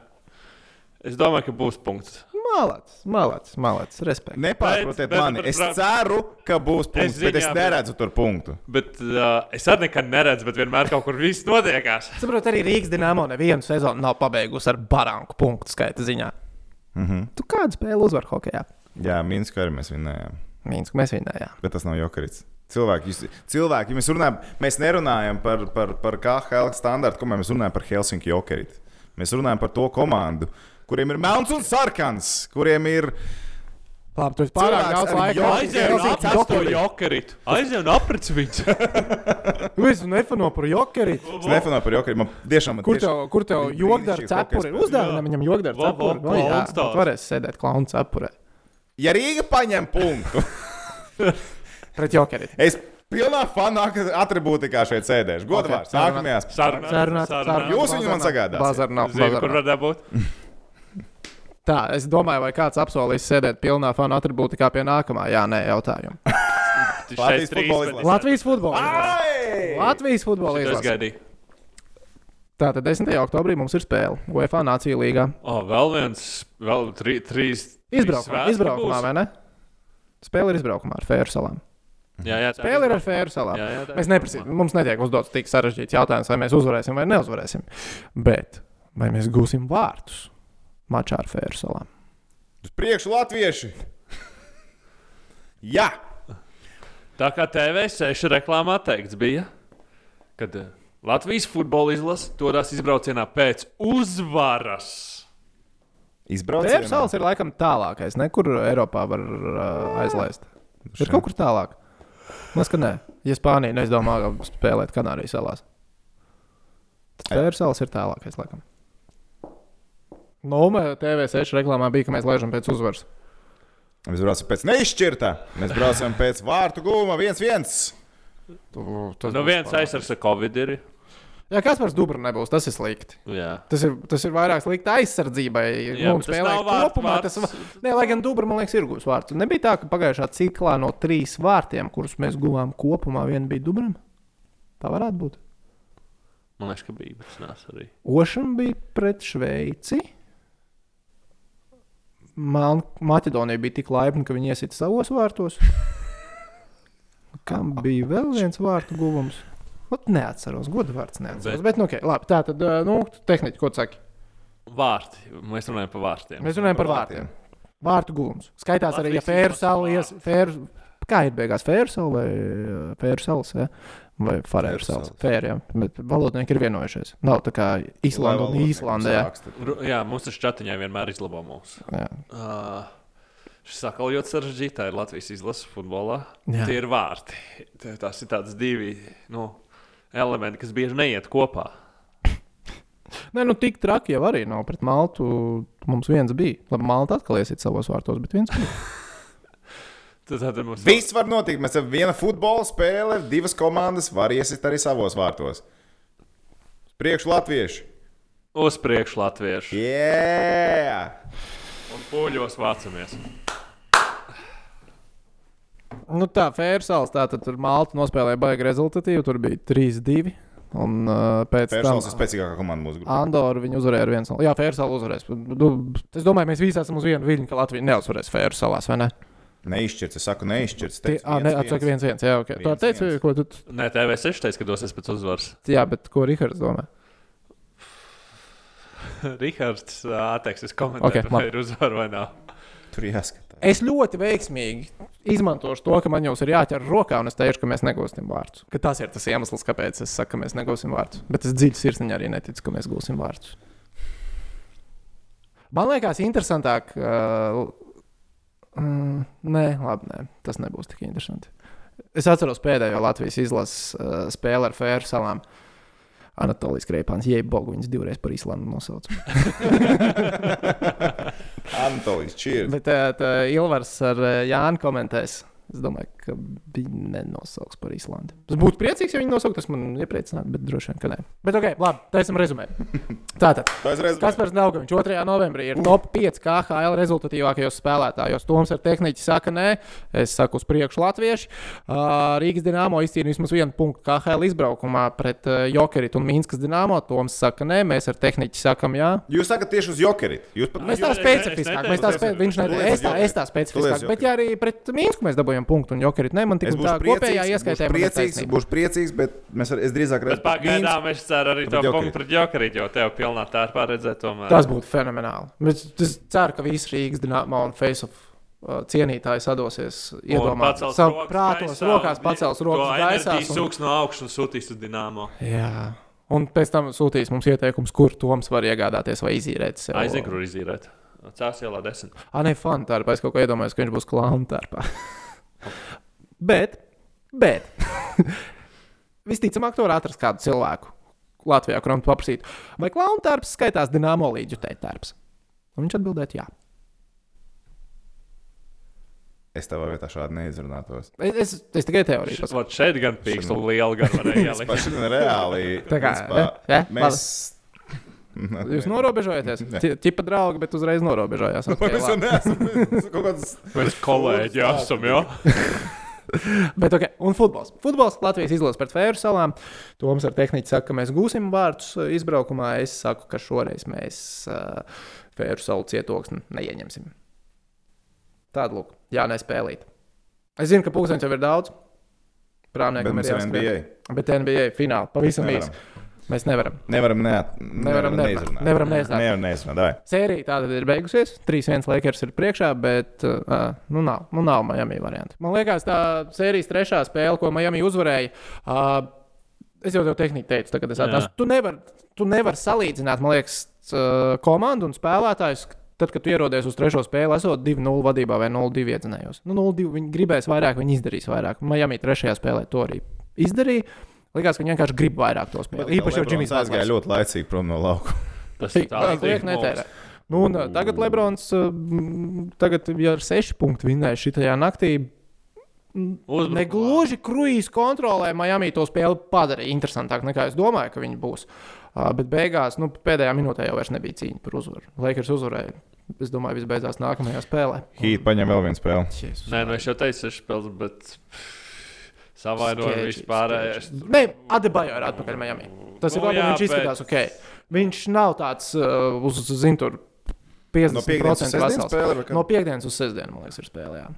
Es domāju, ka būs punkts. Malāts, malāts, malāts. Respekt. Nepārprotiet Bet- bet- mani. bet- Es bet- ceru, ka būs punkts, Es bet es bet- neredzu tur punktu. Bet uh, es arī nekad neredzu, bet vienmēr kaut kur viss notiekās. Saprotu, arī Rīgas dīnāmo nevienu sezonu nav pabeigusi ar baranku punktu skaita ziņā. Mm -hmm. Tu kādu spēli uzvar hokejā? Jā, Minskā arī mēs vinējām. Mīnsku mēs vinējām. Bet tas nav jokarīts. Cilvēki, jūs, cilvēki mēs, runājam, mēs nerunājam par, par, par KHL standartu, ko mēs runājam par Helsinki jokarīti. Mēs runājam par to komandu, kuriem ir melns un sarkans, kuriem ir. Labi, tu esi pārāk daudz laika. un aprec viņu. Tu esi nefano par jokerī. Es nefanāju par jokarīti. Man tiešām man Kur tev, kur tev jogdara cepuri? Uzdāvinām viņam jogdara cepuri. Nu, jā, tāds. tu varēsi sēdēt klauna cepurē. Ja Rīga paņem punktu, Pret jokerī. es pilnā fanā atribūtikā šeit sēdēšu. Godvārds, Ok, okay, nākamajās. Sarunāt. Jūs viņu man sagādāsiet. Bazar nav. Zinu, kur var dabūt. Tā, es domāju, vai kāds apsolīs sēdēt pilnā fanu atribūti kā pie nākamā. Jā, nē, jautājumu. Latvijas futbola. Latvijas futbola. Latvijas futbola Es izlase. gaidīju. Tātad 10. oktobrī mums ir spēle UEFA Nācija līgā. O, vēl viens, vēl tri, trīs. Izbraukumā, izbraukumā vai ne? Spēle ir izbraukumā ar Fēru salām. Jā, jā, tā Spēle ir ar. Fēru salām. Jā, jā, tā Mēs neprasām, mums netiek uzdots tik sarežģīts jautājums, vai mēs uzvarēsim vai neuzvarēsim. Bet vai mēs gūsim vārtus mačā ar Fēru salām? Uz priekšu, Latvieši! Jā! Tā kā TV6 reklāmā teikts bija, kad eh, Latvijas futbola izlase dodas izbraucienā pēc uzvaras. Fēru Izbraucienā. salas ir laikam tālākais, nekur Eiropā var uh, aizlaist. Ir kaut kur tālāk. Man liekas, ka nē. Ja Spānija neizdomā spēlēt Kanārijas salās, tad Fēru salas ir tālākais, laikam. Nu, mē, TV6 reklāmā bija, ka mēs laižam pēc uzvaras. Mēs braucam pēc neizšķirtā. Mēs braucam pēc vārtu gūma 1-1. Tas Nu, viens aizsargs ar Covid ir. Jā, kas par Dubru nebūs, tas ir slikti. Jā. Tas ir, tas ir vairāk slikti aizsardzībai. Jā, Mums tas spēlē kopumā. Tas, vārds. va- nē, lai gan Dubra, man liekas, ir gūs vārtu. Nebija tā, ka pagājušā ciklā no trīs vārtiem, kurus mēs guvām kopumā, viena bija Dubram. Tā varētu būt. Man liekas, ka bija, neesmu arī. Ošana bija pret Šveici. Man Maķedonija bija tik laipna, ka viņi iesita savos vārtos. Kam bija vēl viens vārtu guvums? Ot, neatceros, godu vārds neatceros. Bet, Bet- nu, okay, labi, tā tad, nu, tehniķi, ko saki? Vārti. Mēs runājam par vārtiem. Mēs runājam par vārtiem. Vārtu guvums. Skaitās arī, ja Latvijas Fēru izlases sala ies, vārti. Fēru, kā ir beigās Fēru sala vai Fēru salas, ja? vai Farēru Fēru salas? salas. Jā, bet valodnieki ir vienojušies. Nav tā kā Islanda un Īslanda, jā. Mums tas čatiņā vienmēr izlabo mūs. jā. Uh, šis atkal ļoti sarežģīts. Tā ir Latvijas izlases futbolā. Jā. Tie ir vārti. Tās ir tādas divi nu, elementi, kas bieži neiet kopā. Nē, nu tik traki jau arī nav. Pret Maltu mums viens bija. Labi, Malta atkal iesiet savos vārtos, bet viens bija. Tad, tad mums Viss var notikt. Mēs esam viena futbola spēle, divas komandas var iesist arī savos vārtos. Priekš latvieši. uz priekšu latviešu Yeah! un poļos vācamies. Nu tā, Fēru salas, tā tad tur Malta nospēlēja baigi rezultatīvi. Tur bija 3-2. Un uh, pēc tam Pērsons ir spēcīgākā komanda mūsu grupā. Andoru viņi uzvarēja ar 1-0. Jā, Fēru salu uzvarēs. Nu, Es domāju, mēs visi esam uz vienu viļņu, ka Latvija neuzvarēs Fēru salās, vai ne? Neizšķirts, es saku, neizšķirts. Tie, ā, ne, atsaka, viens, viens. Jā, okay. Tu Viens, teici, viens. ko tu. Nē, TV6 teica, ka dosies pēc uzvaras. Jā, bet ko Rihards domā? Rihards atteiksies komentēt, Ok, okay, vai ir uzvara vai nav. Tur jāskatās. Es ļoti veiksmīgi izmantošu to, ka man jūs ir jāķer rokā, un es teikšu, ka mēs negūsim vārdus. Ka tas ir tas iemesls, kāpēc es saku, ka mēs negūsim vārdus. Bet es dziļi sirsniņā arī neticu, ka mēs gūsim vārdus. Man liekas, interesantāk. Uh, mm, nē, labi, nē, tas nebūs tik interesanti. Es atceros pēdējo Latvijas izlases uh, spēli ar Fēru salām. Anatolijas Kreipāns, jeb Bogu, viņas divreiz par Īslandu nosauca. Antolīs, cheers. Bet tā, tā Ilvars ar eh, Jānu komentēs. Es domāju, ka viņi nenosauks par Īslandi. Tas būtu priecīgs, ja viņi nosauktu. Tas man iepriecinātu, bet droši vien, ka nē. Bet ok, labi, tā esam rezumējuši. Tātad. Tas Kaspars Daugaviņš 2. novembrī ir top 5 KHL rezultatīvākajos spēlētājos. Toms ar tehniķi saka, nē, es saku uz priekšu latvieši. Uh, Rīgas dīnāmo izcīnīja vismaz vienu punktu KHL izbraukumā pret uh, Jokeritu un Mīnskas dīnāmo. Toms saka, nē, mēs ar tehniķi sakam, jā. Jūs sakat tieši uz jokerit. Jūs pat Mēs tā es- specifiskāk, es mēs tā liec es tā, es specifiskāk, bet ja arī pret Mīnsku mēs dabūjām punktu un Jokerit, ne, man būšu tā kopējā priecīgs, ieskaitē. būšu priecīgs, būšu priecīgs, bet mēs ar, es drīzāk Bet pagaidām es ceru arī to punktu pret Jokerīt, jo tev pilnā tērpā redzēt tomēr. Tas būtu fenomenāli. Bet es ceru, ka visi Rīgas dīnāmā un Face of uh, cienītāji sadosies iedomāt pacels savu rokas prātos, gaisā rokās un pacels to rokas gaisā. enerģiju Sūks no augšas un sūtīs uz dīnāmo. Jā. Un pēc tam sūtīs mums ieteikums, kur Toms var iegādāties vai izīrēt sev. Aizinu, kur izīrēt. Cēlā ielā desmit. Ah, nē, fanu tērpā. Es kaut ko iedomājos, ka viņš būs klauna tērpā. bet, bet. Visticamāk, to var atrast kādu cilvēku Latvijā, kuram paprasīt, vai klauna tērps skaitās dīnāmo līdzi tērps. Un viņš atbildēja, jā. Es tavā vietā šādi neizrunātos. Es, es, es tikai teoriju. Vat šeit gan pīkstu liela gan varēja Tas ir reāli. Tā kā, principā, eh, eh, mēs. Jūs norobežojaties. Ti- Tipa draugi, bet uzreiz norobežojās. Vai Mēs jau neesam kaut kādas. Mēs kolēģi esam, jo. Bet, okay. Un futbols. Futbols Latvijas izlases pret Fēru salām. Toms ar tehniku saka, ka mēs gūsim vārdus uh, izbraukumā. Es saku, ka šoreiz mēs uh, Fēru salu cietoksni neieņemsim. Tāda lūk, jā, nespēlīt. Es zinu, ka pūkstens jau ir daudz. Prāvniekam ir jāskrien. NBA. Bet NBA fināli pavisam īsi. Mēs nevaram. Nevaram, neat, Nevaram nerunāt. neizrunāt. Nevaram neizrunāt. Nevaram neizrunāt. davai. Sērija tāda ir beigusies. 3-1 Lakers ir priekšā, bet uh, nu nav, nu nav Miami variantu. Man liekas, tā sērijas trešā spēle, ko Miami uzvarēja. Uh, es jau tev tehniski teicu, tagad es atnācu. Tu nevari tu nevar salīdzināt, man liekas, uh, komandu un spēlētājus. Tad, kad tu ierodies uz trešo spēli, esot 2-0 vadībā vai 0-2 iedzinējos. Nu, 0-2 viņi gribēs vairāk, viņi izdarīs vairāk. Miami trešajā spēlē to arī izdarīja. Likās, ka viņi vienkārši grib vairāk to spēli. Īpaši jau Džimijs aizgāja ļoti laicīgi prom no lauka. Tas ir Tā liek netērē. Nu, un, uh, tagad Lebrons, uh, tagad, ja ar seši punktu vinnēja šajā naktī, Uzbrukumā. negluži kruīzes kontrolē Miami to spēli padarīja interesantāku nekā es domāju, ka viņi būs. Uh, bet beigās, nu, pēdējā minūtē jau vairs nebija cīņa par uzvaru. Lakers uzvarēja. Es domāju, viss beidzās nākamajā spēlē. Hīt paņem vēl vienu spēli. Jēzus. Nē, nu es jau teicu, sešas spēles, bet Savainoja Sketchy, vispārējais. Nē, Adebayo ir atpakaļ Miami. Tas ir Nu, labi, jā, viņš izskatās ok. Viņš nav tāds uh, uz zintur 50% No piekdienas vesels. spēle kā? No piekdienas uz sestdienu, man liekas, ir spēlē. Jā.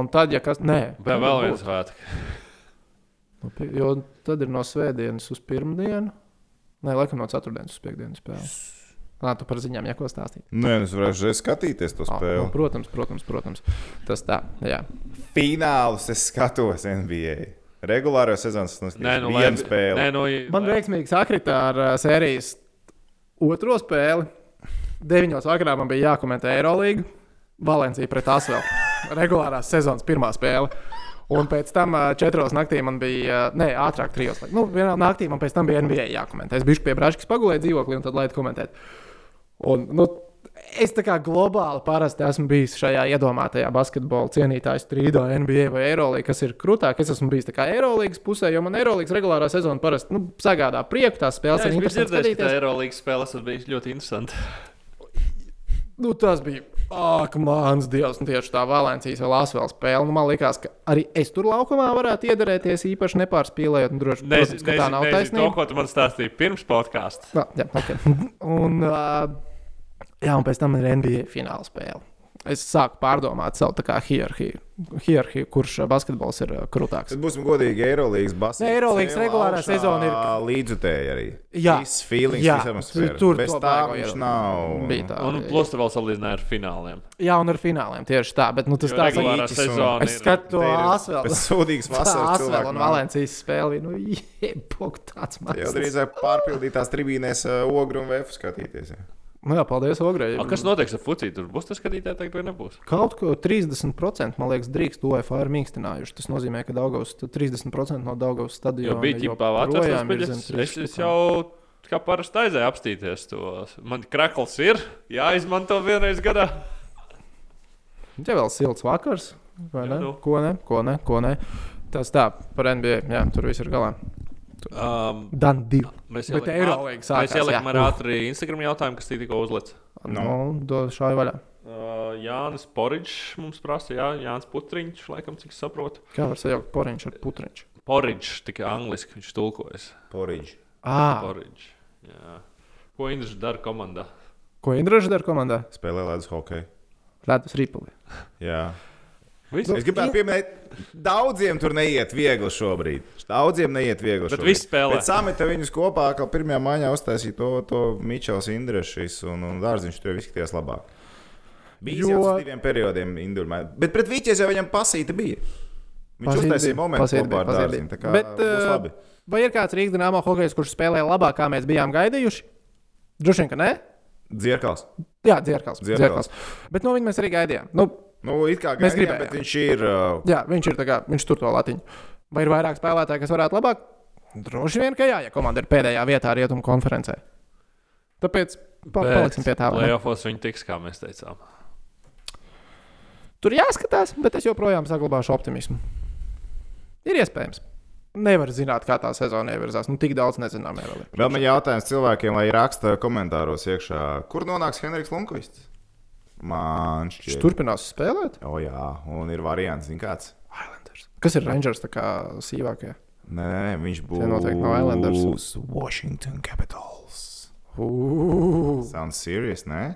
Un tad, ja kas. Nē, Vai vēl viens svētki? No pie- Jo tad ir no svētdienas uz pirmdienu. Nē, laikam no ceturtdienas uz piekdienas spēli. Nā, tu par ziņām jau ko stāstīt. Nē, es varēšu reiz skatīties to spēli. nu, protams, protams, protams. Tas tā, jā. Finālus es skatos NBA. Regulārā sezonas tas Nē, nu, viena spēle. Nē, nu, Man veiksmīgi sakrita ar uh, sērijas otro spēli. Deviņos vakarā man bija jākomentē Eirolandu. Valencija pret Asvēlu. Regulārās sezonas pirmā spēle. Un pēc tam četros naktī man bija, ne, ātrāk trijos. Nu, vienā naktī man pēc tam bija NBA jākomentē. Es biju pie Braškas pagulēju dzīvoklī un tad laidu komentēt. Un, nu, es tā kā globāli parasti esmu bijis šajā iedomātajā basketbola cienītāju strīdā, NBA vai Eirolandā, kas ir krūtāk. Es esmu bijis tā kā Eirolandas pusē, jo man Eirolandas regulārā sezona parasti nu, sagādā prieku. Tās spēles Jā, ir es interesantas dzirdējis, ka skatīties. Eirolandes spēles bija ļoti interesanti. Nu, tas bija. Ak, mans dievs, un tieši tā Valencijas vai Lāsvēlas spēle. Nu, man liekas, ka arī es tur laukumā varētu iedarēties īpaši nepārspīlējot. Nu, droši, Nezinu, protams, ka tā nav nezinu, to, taisnība. ko tu man stāstīji pirms podkāstā. Jā, okay. un, uh, jā, un pēc tam ir NBA fināla spēle. Es sāku pārdomāt savu hierarhiju, hierarhiju kurš basketbols ir uh, krūtāks. Tad būsim godīgi. Eirolandes basketbols. Eirolandes regulārā sezona ir- līdzutēji arī. Jā. Viss feelings, Jā. atmosfēra. Tur Bez to tā viņš ir- nav. Bija tā. Un plus te vēl salīdzināja ar fināliem. Jā, un ar fināliem tieši tā. Bet nu, tas tāds regulārā sezona Es skatu to asvēlu. Pēc sūdīgas vasaras Asvēl cilvēku un. Valencijas spēli. Nu, jebok tāds Jau mazs. drīzāk pārpildītās tribīnēs uh, ogru un vēfu skatīties. jā. Nu, jā, paldies, Ogrei. A, kas notiks ar Fuciju? Tur būs tas skatītāji, tagad vai nebūs? Kaut ko 30% man liekas, drīkst UFO ir mīkstinājuši. Tas nozīmē, ka Daugavs, 30% no Daugavas stadiona bija ģipā trīs Es, es jau kā parasti aizēju apstīties to. Man krakls ir jāizmanto vienreiz gadā. Ja vēl silts vakars, vai Jā, ne? nu. Ko ne? Ko ne? Ko ne? Tas tā par NBA. Jā, tur viss ir galā. Um, Dan divi. mēs ielikām jā. ar ātri Instagram jautājumu, kas tikko uzlicis. No. Nu, do šādi vaļā. Uh, Jānis Poriņš mums prasa, jā, Jānis Putriņš, laikam, cik es saprotu. Kā var sajaukt poriņš ar putriņš? Poriņš, tikai angliski viņš tulkojas. Porīdž. Ah, Poriņš. Jā. Ko Indrišs dara komandā? ko Indraša dara komandā? Spēlē ledus hokeju. Ledus rīpuli. Jā. Viss. Nu, Es gribētu pieminēt, daudziem tur neiet viegli šobrīd. Daudziem neiet viegli. Bet visi spēlē. Bet samita viņus kopā, ka pirmajā maiņā uztaisīja to, to Mičels Indrešs un, un Dārziņš tur izskatījās labāk. Bija Jo- jau diviem periodiem Indurmē. Bet pret Vīķies jau viņam pasīta bija. Viņš Pasīti uztaisīja momentu pasīti kopā ar Dārziņu. Tā kā Bet, būs eh, labi. Vai ir kāds Rīgas dīnāmo hokejs, kurš spēlē labāk, kā mēs bijām gaidījuši? Droši vien, ka nē. Dzirkals. Jā, dzirkals. Dzirkals. dzirkals. Bet no viņa mēs arī gaidījām. Nu, Nu, it kā Mēs gribējām. bet viņš ir. Uh, jā, viņš ir tā kā, viņš tur to latiņu. Vai ir vairāk spēlētāji, kas varētu labāk? Droši vien, ka jā, ja komanda ir pēdējā vietā rietumu konferencē. Tāpēc pa, paliksim pie tā. Playoffs viņi tiks, kā mēs teicām. Tur jāskatās, bet es joprojām saglabāšu optimismu. Ir iespējams. Nevar zināt, kā tā sezona ievirzās. Nu, tik daudz nezinām. Vēl. vēl man jautājums cilvēkiem, lai raksta komentāros iekšā, kur nonāks Henriks Lunkvists? Man Viņš šķiet, turpinās spēlēt. O, jā, un ir variants, zin kāds. Islanders. Kas ir Rangers tā kā sīvākie? Nē, nē, nē, viņš būs. Tie noteikti no Islanders. Washington Capitals. Ugh. Sounds serious, nē?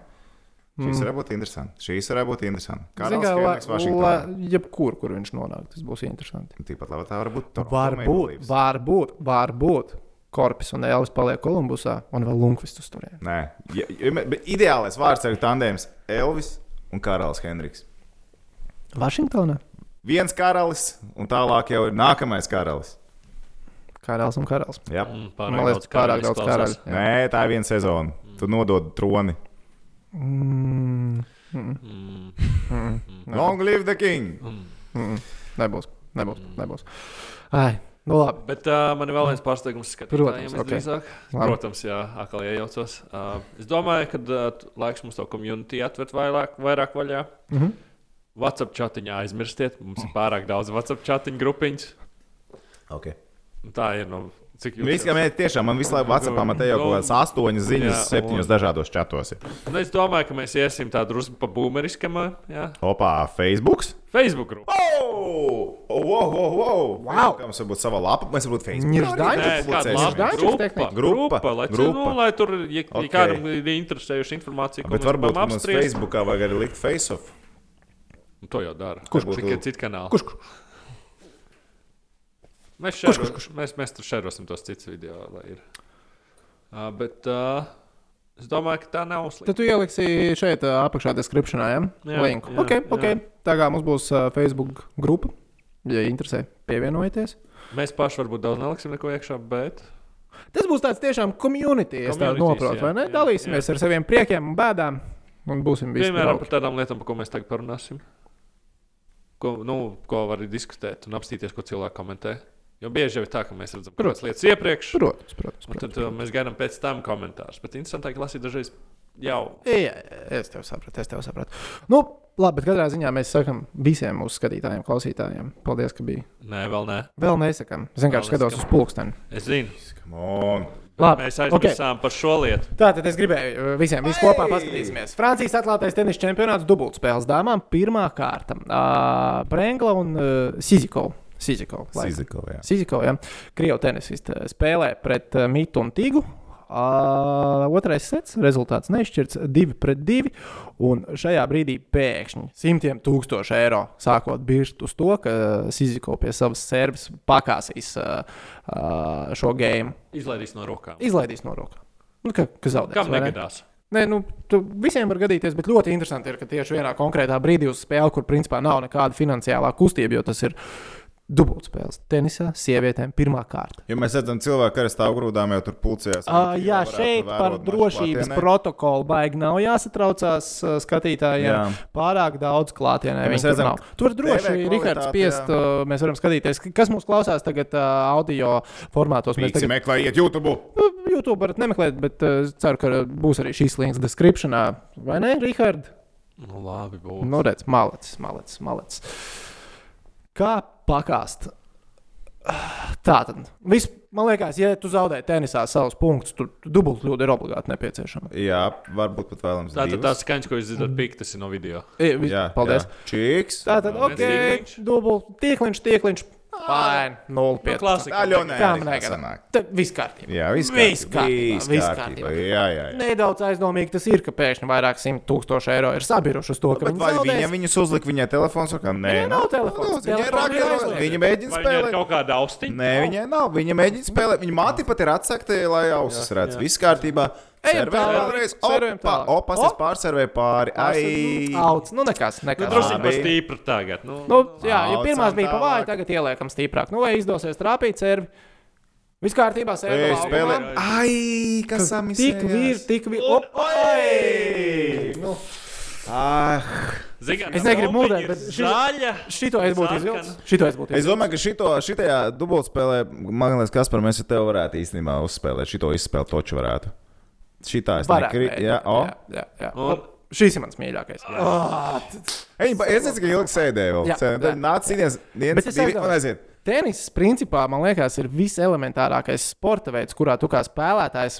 Šīs varētu būt interesanti. Šīs varētu būt interesanti. Kā Zini, kā, Henriks la- Vašingtonā. la- Jebkur, kur viņš nonāk, tas būs interesanti. Tikpat labi tā var būt. Toronto Var Maple būt, Leafs. var būt, var būt. Korpus un Elvis paliek Kolumbusā, un vēl Lunkvistus tur. Nē, ja, ja, ideālais vārds ir tandēms Elvis un Karalis Henriks. Vašingtonā. Viens karalis, un tālāk jau ir nākamais karalis. Karalis un karalis. Jā. Mm, Man liekas, pārāk daudz karaļu. Nē, tā ir viena sezona. Tu nodod troni. Mm, Mm, Long live the king! mm, nebūs, nebūs, nebūs. Ai, nu labi. Bet uh, man ir vēl viens pārsteigums Protams, skatītājiem. ok. visdrīzāk. Labi. Protams, jā, atkal iejaucos. Uh, es domāju, ka uh, laiks mums to komunitī atvērt vairāk, vairāk vaļā. Mhm. WhatsApp chatiņā aizmirstiet. Mums ir pārāk daudz WhatsApp chatiņu grupiņas. Okay. Tā ir. Nu, Cik Viss, ka mēs tiešām, man visu laiku Vācijā te jau kaut kādas astoņas ziņas, Jā, septiņos un- dažādos čatos. ir. Nu, es domāju, ka mēs iesim tā drusku pa boomeriskam. Opā, Facebook. Facebook grupā. Oh! Oh, wow, wow, wow! Wow! Kā mums varbūt sava lapa, mēs varbūt Facebook. Kāda publicēsim. laba Daņķis grupa. Grupa, Grupa, lai, grupa. Nu, lai tur, ja, ja Ok. kādam ir interesējuši informācija, Bet varbūt mums Facebookā vajag arī likt face-off. nu, to jau dara. Kurš- tikai citu kanālu? Kurš? kurš? Mēs, Kurš, šero, kurš, kurš? mēs, mēs tur šerosim tos citus video. Uh, bet uh, es domāju, ka tā nav slikta. Tad tu ieliksi šeit ā, apakšā descriptionā, ja? Jā, Linku. jā, ok, ok. jā. Tā kā mums būs ā, Facebook grupa, ja interesē, pievienojieties. Mēs paši varbūt daudz neliksim neko iekšā, bet Tas būs tāds tiešām community, es tā Communities, saprotu, jā, vai ne? jā, Dalīsimies jā. ar saviem priekiem un bēdām un būsim visi piemēram par tādām lietām, par ko mēs tagad parunāsim. Ko, nu, ko var diskutēt un apstīties, ko cilvēki komentē. Jo bieži jau ir tā, ka mēs redzam kādas lietas iepriekš, Protams, protams. protams. tad uh, mēs gaidām pēc tam komentārus. Bet interesantāk lasīt dažreiz jau. Jā, es tev sapratu, es tev sapratu. Nu, labi, bet katrā ziņā mēs sakām visiem mūsu skatītājiem, klausītājiem, paldies, ka bija. Nē, vēl nē. Vēl nesakām. Es vienkārši skatos uz pulksteni. Es zinu. Come on! Labi, Mēs aizmirsām okay. par šo lietu. Tātad es gribēju uh, visiem visi kopā paskatīties. Francijas atklātais tenisa čempionāts dubultspēles dāmām pirmā kārta. Uh, Brengla un uh, Siziko. Siziko, ja. Krievu tenisista spēlē pret uh, Mitu un Tigu. Uh, otrais sets, rezultāts nešķirts 2 pret 2. Un šajā brīdī pēkšņi simtiem tūkstoši eiro sākot birst uz to, ka Siziko pie savas servis pakāsīs uh, uh, šo game. Izlaidīs no rokām. Izlaidīs no rokām. Nu, ka, ka zaudēs, Kam vai ne? negadās? Nē, nu, visiem var gadīties, bet ļoti interesanti ir, ka tieši vienā konkrētā brīdī uz spēli, kur principā nav nekāda finansiālā kustība, jo tas ir dubultspēles. Tenisā sievietēm pirmā kārta. Jo mēs redzam, cilvēki ar stāvu grūdām jau tur pulcējās. Uh, jā, šeit par drošības protokolu baigi nav jāsatraucās skatītājiem. Jā. Pārāk daudz klātienē. Ja mēs viņi tur redzam, nav. Tur droši Rihards spiest, jā. mēs varam skatīties, kas mūs klausās tagad audio formātos. Mēs tagad meklējiet YouTube. YouTube varat nemeklēt, bet es ceru, ka būs arī šīs links descriptionā. Vai ne, Rihard? Nu, labi, būs. Nu, redz, malets, malets, malets. Kā pakāst? Tā tad, vis, man liekas, ja tu zaudē tenisā savus punktus, tad dubultkļūda ir obligāti nepieciešama. Jā, varbūt pat vēlams. Tātad divas. tā skaņa, ko jūs dzirdat, pīk, tas ir no video. E, vis, Jā, paldies. jā. Čiks. Tā tad, ok, viens tīkliņš. dubult, tiekliņš, tiekliņš. Fine, 0,5. Nu, klasika. Tā man neērti negadās? sanāk. Tad viss kārtībā. Jā, viss kārtībā. Viss kārtībā. Jā, jā, jā. Nedaudz aizdomīgi tas ir, ka pēkšņi vairāk simt tūkstoši eiro ir sabiruši uz to, ka viņi zaudēs. viņa viņus uzlika viņai telefons? Saka, nē, Viņai nav telefons. Viņai ir aizliegts. viņa mēģina Vai viņai ir spēlēt. kaut kāda austiņa? Nē, viņai nav. Viņa mēģina spēlēt. Viņa māte pat ir atsakta, lai ausis redz. Viss kārtībā. Ejam vēlreiz. Opa, opas, es pārservēju pāri. Ai, Auts, nu nekas, Nu, nekas. Drusku Labi. par stipru tagad. Nu, Nu, jā, ja pirmās bija pa tālāk. vāju, tagad ieliekam stiprāk. Nu, vai izdosies trāpīt servi? Viss kārtībā, servi. spēlē. Ai, kas samisējās? Tik vīri, tik vīri. Nu, Ah, Zigā, Es negribu ir bet Zaļa. šito es būtu izvilcis. Šito es būtu Es izvilcis. domāju, ka šito, šitajā dubultspēlē, man liekas, kas par mēs ar tevi varētu īstenībā uzspēlēt. Šito izspēlēt toču varētu. Šitā es jā, jā. Un- Šis ir mans mīļākais. Ej, ba- es nezinu, ka ilgi sēdēju vēl. Nāc cīnīties viens, divi un aiziet. Tenis, principā, man liekas, ir viselementārākais sporta veids, kurā tu kā spēlētājs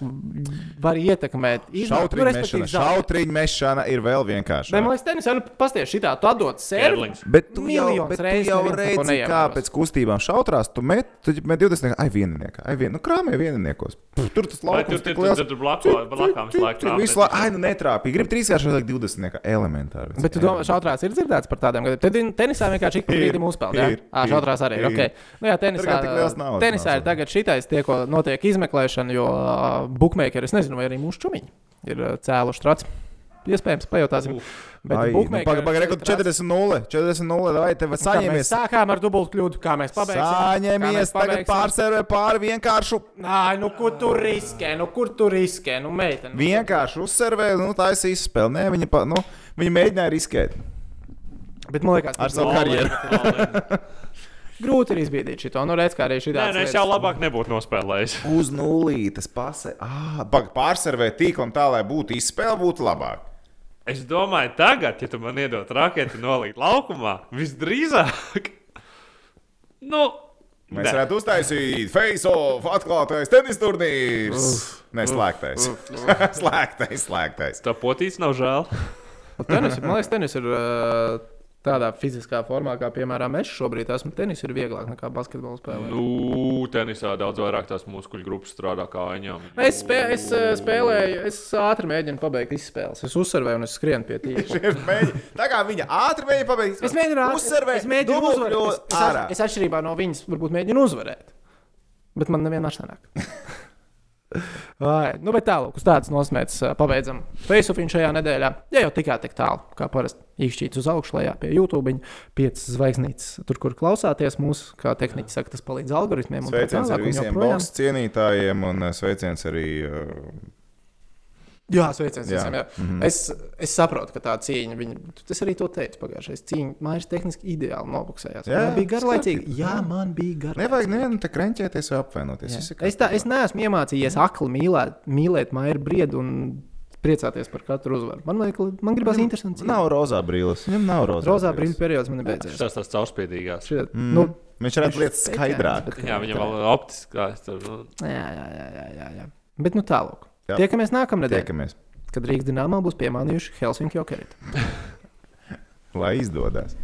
vari ietekmēt iznākumu. Šautriņu mešana, šautriņu mešana ir vēl Nē, man vienkāršāk. liekas, tenis jau pasties šitā, tu atdod. Kerlings. Bet tu jau, bet tu reizes jau redzi, kā pēc kustībām šautrās, tu met, tu met 20, ai, vieniniekā, ai, vien, nu, krāmē vieniniekos. Pff, Tur tas laukums tur tik liels. tur blakā, blakām slēgt? Tur visu laiku, ai, nu netrāpīja. Grib trīskārši vajag 20, elementāri. Bet tu domā, šautrās ir dzirdēts par tādiem. Tad tenisā vienkārši ik pa brīdim uzspēlē. Jā, Ā, šautrās arī ir. Ir. Nu, jā, tenisā, naudas tenisā nav, ir tagad šitais, tie, ko notiek izmeklēšana, jo uh, bookmakeri, es nezinu, vai arī mūsu čumiņi ir uh, cēluši trats. Iespējams, pajautāsim. Bet Ai, nu, bookmakeri paga, paga, šeit rekord trats- 40-0, 40-0, vai tev Kā Mēs saņemies? sākām ar dubultu kļūdu, kā mēs pabeigsim. Saņemies, tagad pārsērvē pāri vienkāršu, Nē, nu kur tu riskē, nu kur tu riskē, nu meitene. nu, vienkārši uzsērvē, nu tā es izspēlēju. Nē, viņa, pa- nu, viņa mēģināja riskēt. Bet man liekas, Ar savu karjeru. grūti ir izbīdīt šo. Nu, redz, kā arī šī Nē, nē, es jau labāk nebūtu nospēlējis. Uz nulītes pasē. Ah, bag, pārsērvē tīklam tā, lai būtu izspēle, būtu labāk. Es domāju, tagad, ja tu man iedod raketi nolīt laukumā, visdrīzāk. Nu, Mēs Nē. varētu uztaisīt face-off, atklātais tenis turnīrs. Nē, slēgtais. slēgtais, slēgtais. Tā potīts nav žēl. Nu, Tenis, man liekas, tenis ir uh, tādā fiziskā formā, kā piemēram es šobrīd esmu. Tenis ir vieglāk nekā basketbola spēlē. Nu, tenisā daudz vairāk tās muskuļu grupas strādā kā aņām. Es, spē, es uh, spēlēju, es ātri mēģinu pabeigt izspēles. Es uzsverēju un es skrienu pie tīkla. Tā kā viņa ātri mēģina pabeigt. Es mēģinu uzsverēt, es mēģinu uzvarēt. Es, es, es atšķirībā no viņas varbūt mēģinu uzvarēt. Bet man nevienmēr sanāk. Vai, nu, bet tālāk, uz tādas nosmēķis pabeidzam Facebooku šajā nedēļā. Ja jau tikā tik tālu, kā parasti īkšķīts uz augšu, lejā pie YouTube, piecas zvaigznītes, tur, kur klausāties mūsu, kā tehniķi saka, tas palīdz algoritmiem. Sveiciens arī visiem boxe cienītājiem un sveiciens arī. Uh, Jā, sveiciens Jā. visiem. Jā. Mm -hmm. es, es saprotu, ka tā cīņa, viņa, es arī to teicu pagājušajā. Cīņa mājas tehniski ideāli nobuksējās. Jā, Jā, bija garlaicīga. Jā, man bija garlaicīga. nevajag nevienam te krenķēties vai apvainoties. Jā. Es, tā, es neesmu iemācījies akli mīlēt, mīlēt mairu briedu un priecāties par katru uzvaru. Man, vajag, man gribās interesanti. Nav rozā brīvs. Viņam nav rozā, Rozā brīļu periods man ir beidzies. Tas tās caurspīdīgās. Šķiet, Mm. nu, Viņš redz lietas skaidrāk. bet- Jā, viņam vēl optiskās. Nu, Jā, jā, jā, jā, jā, jā. Bet nu tālāk. Jā. Tiekamies nākamnedēļ, Tiekamies. kad Rīgas dīnāmā būs piemānījuši Helsinki Okerit. Lai izdodas.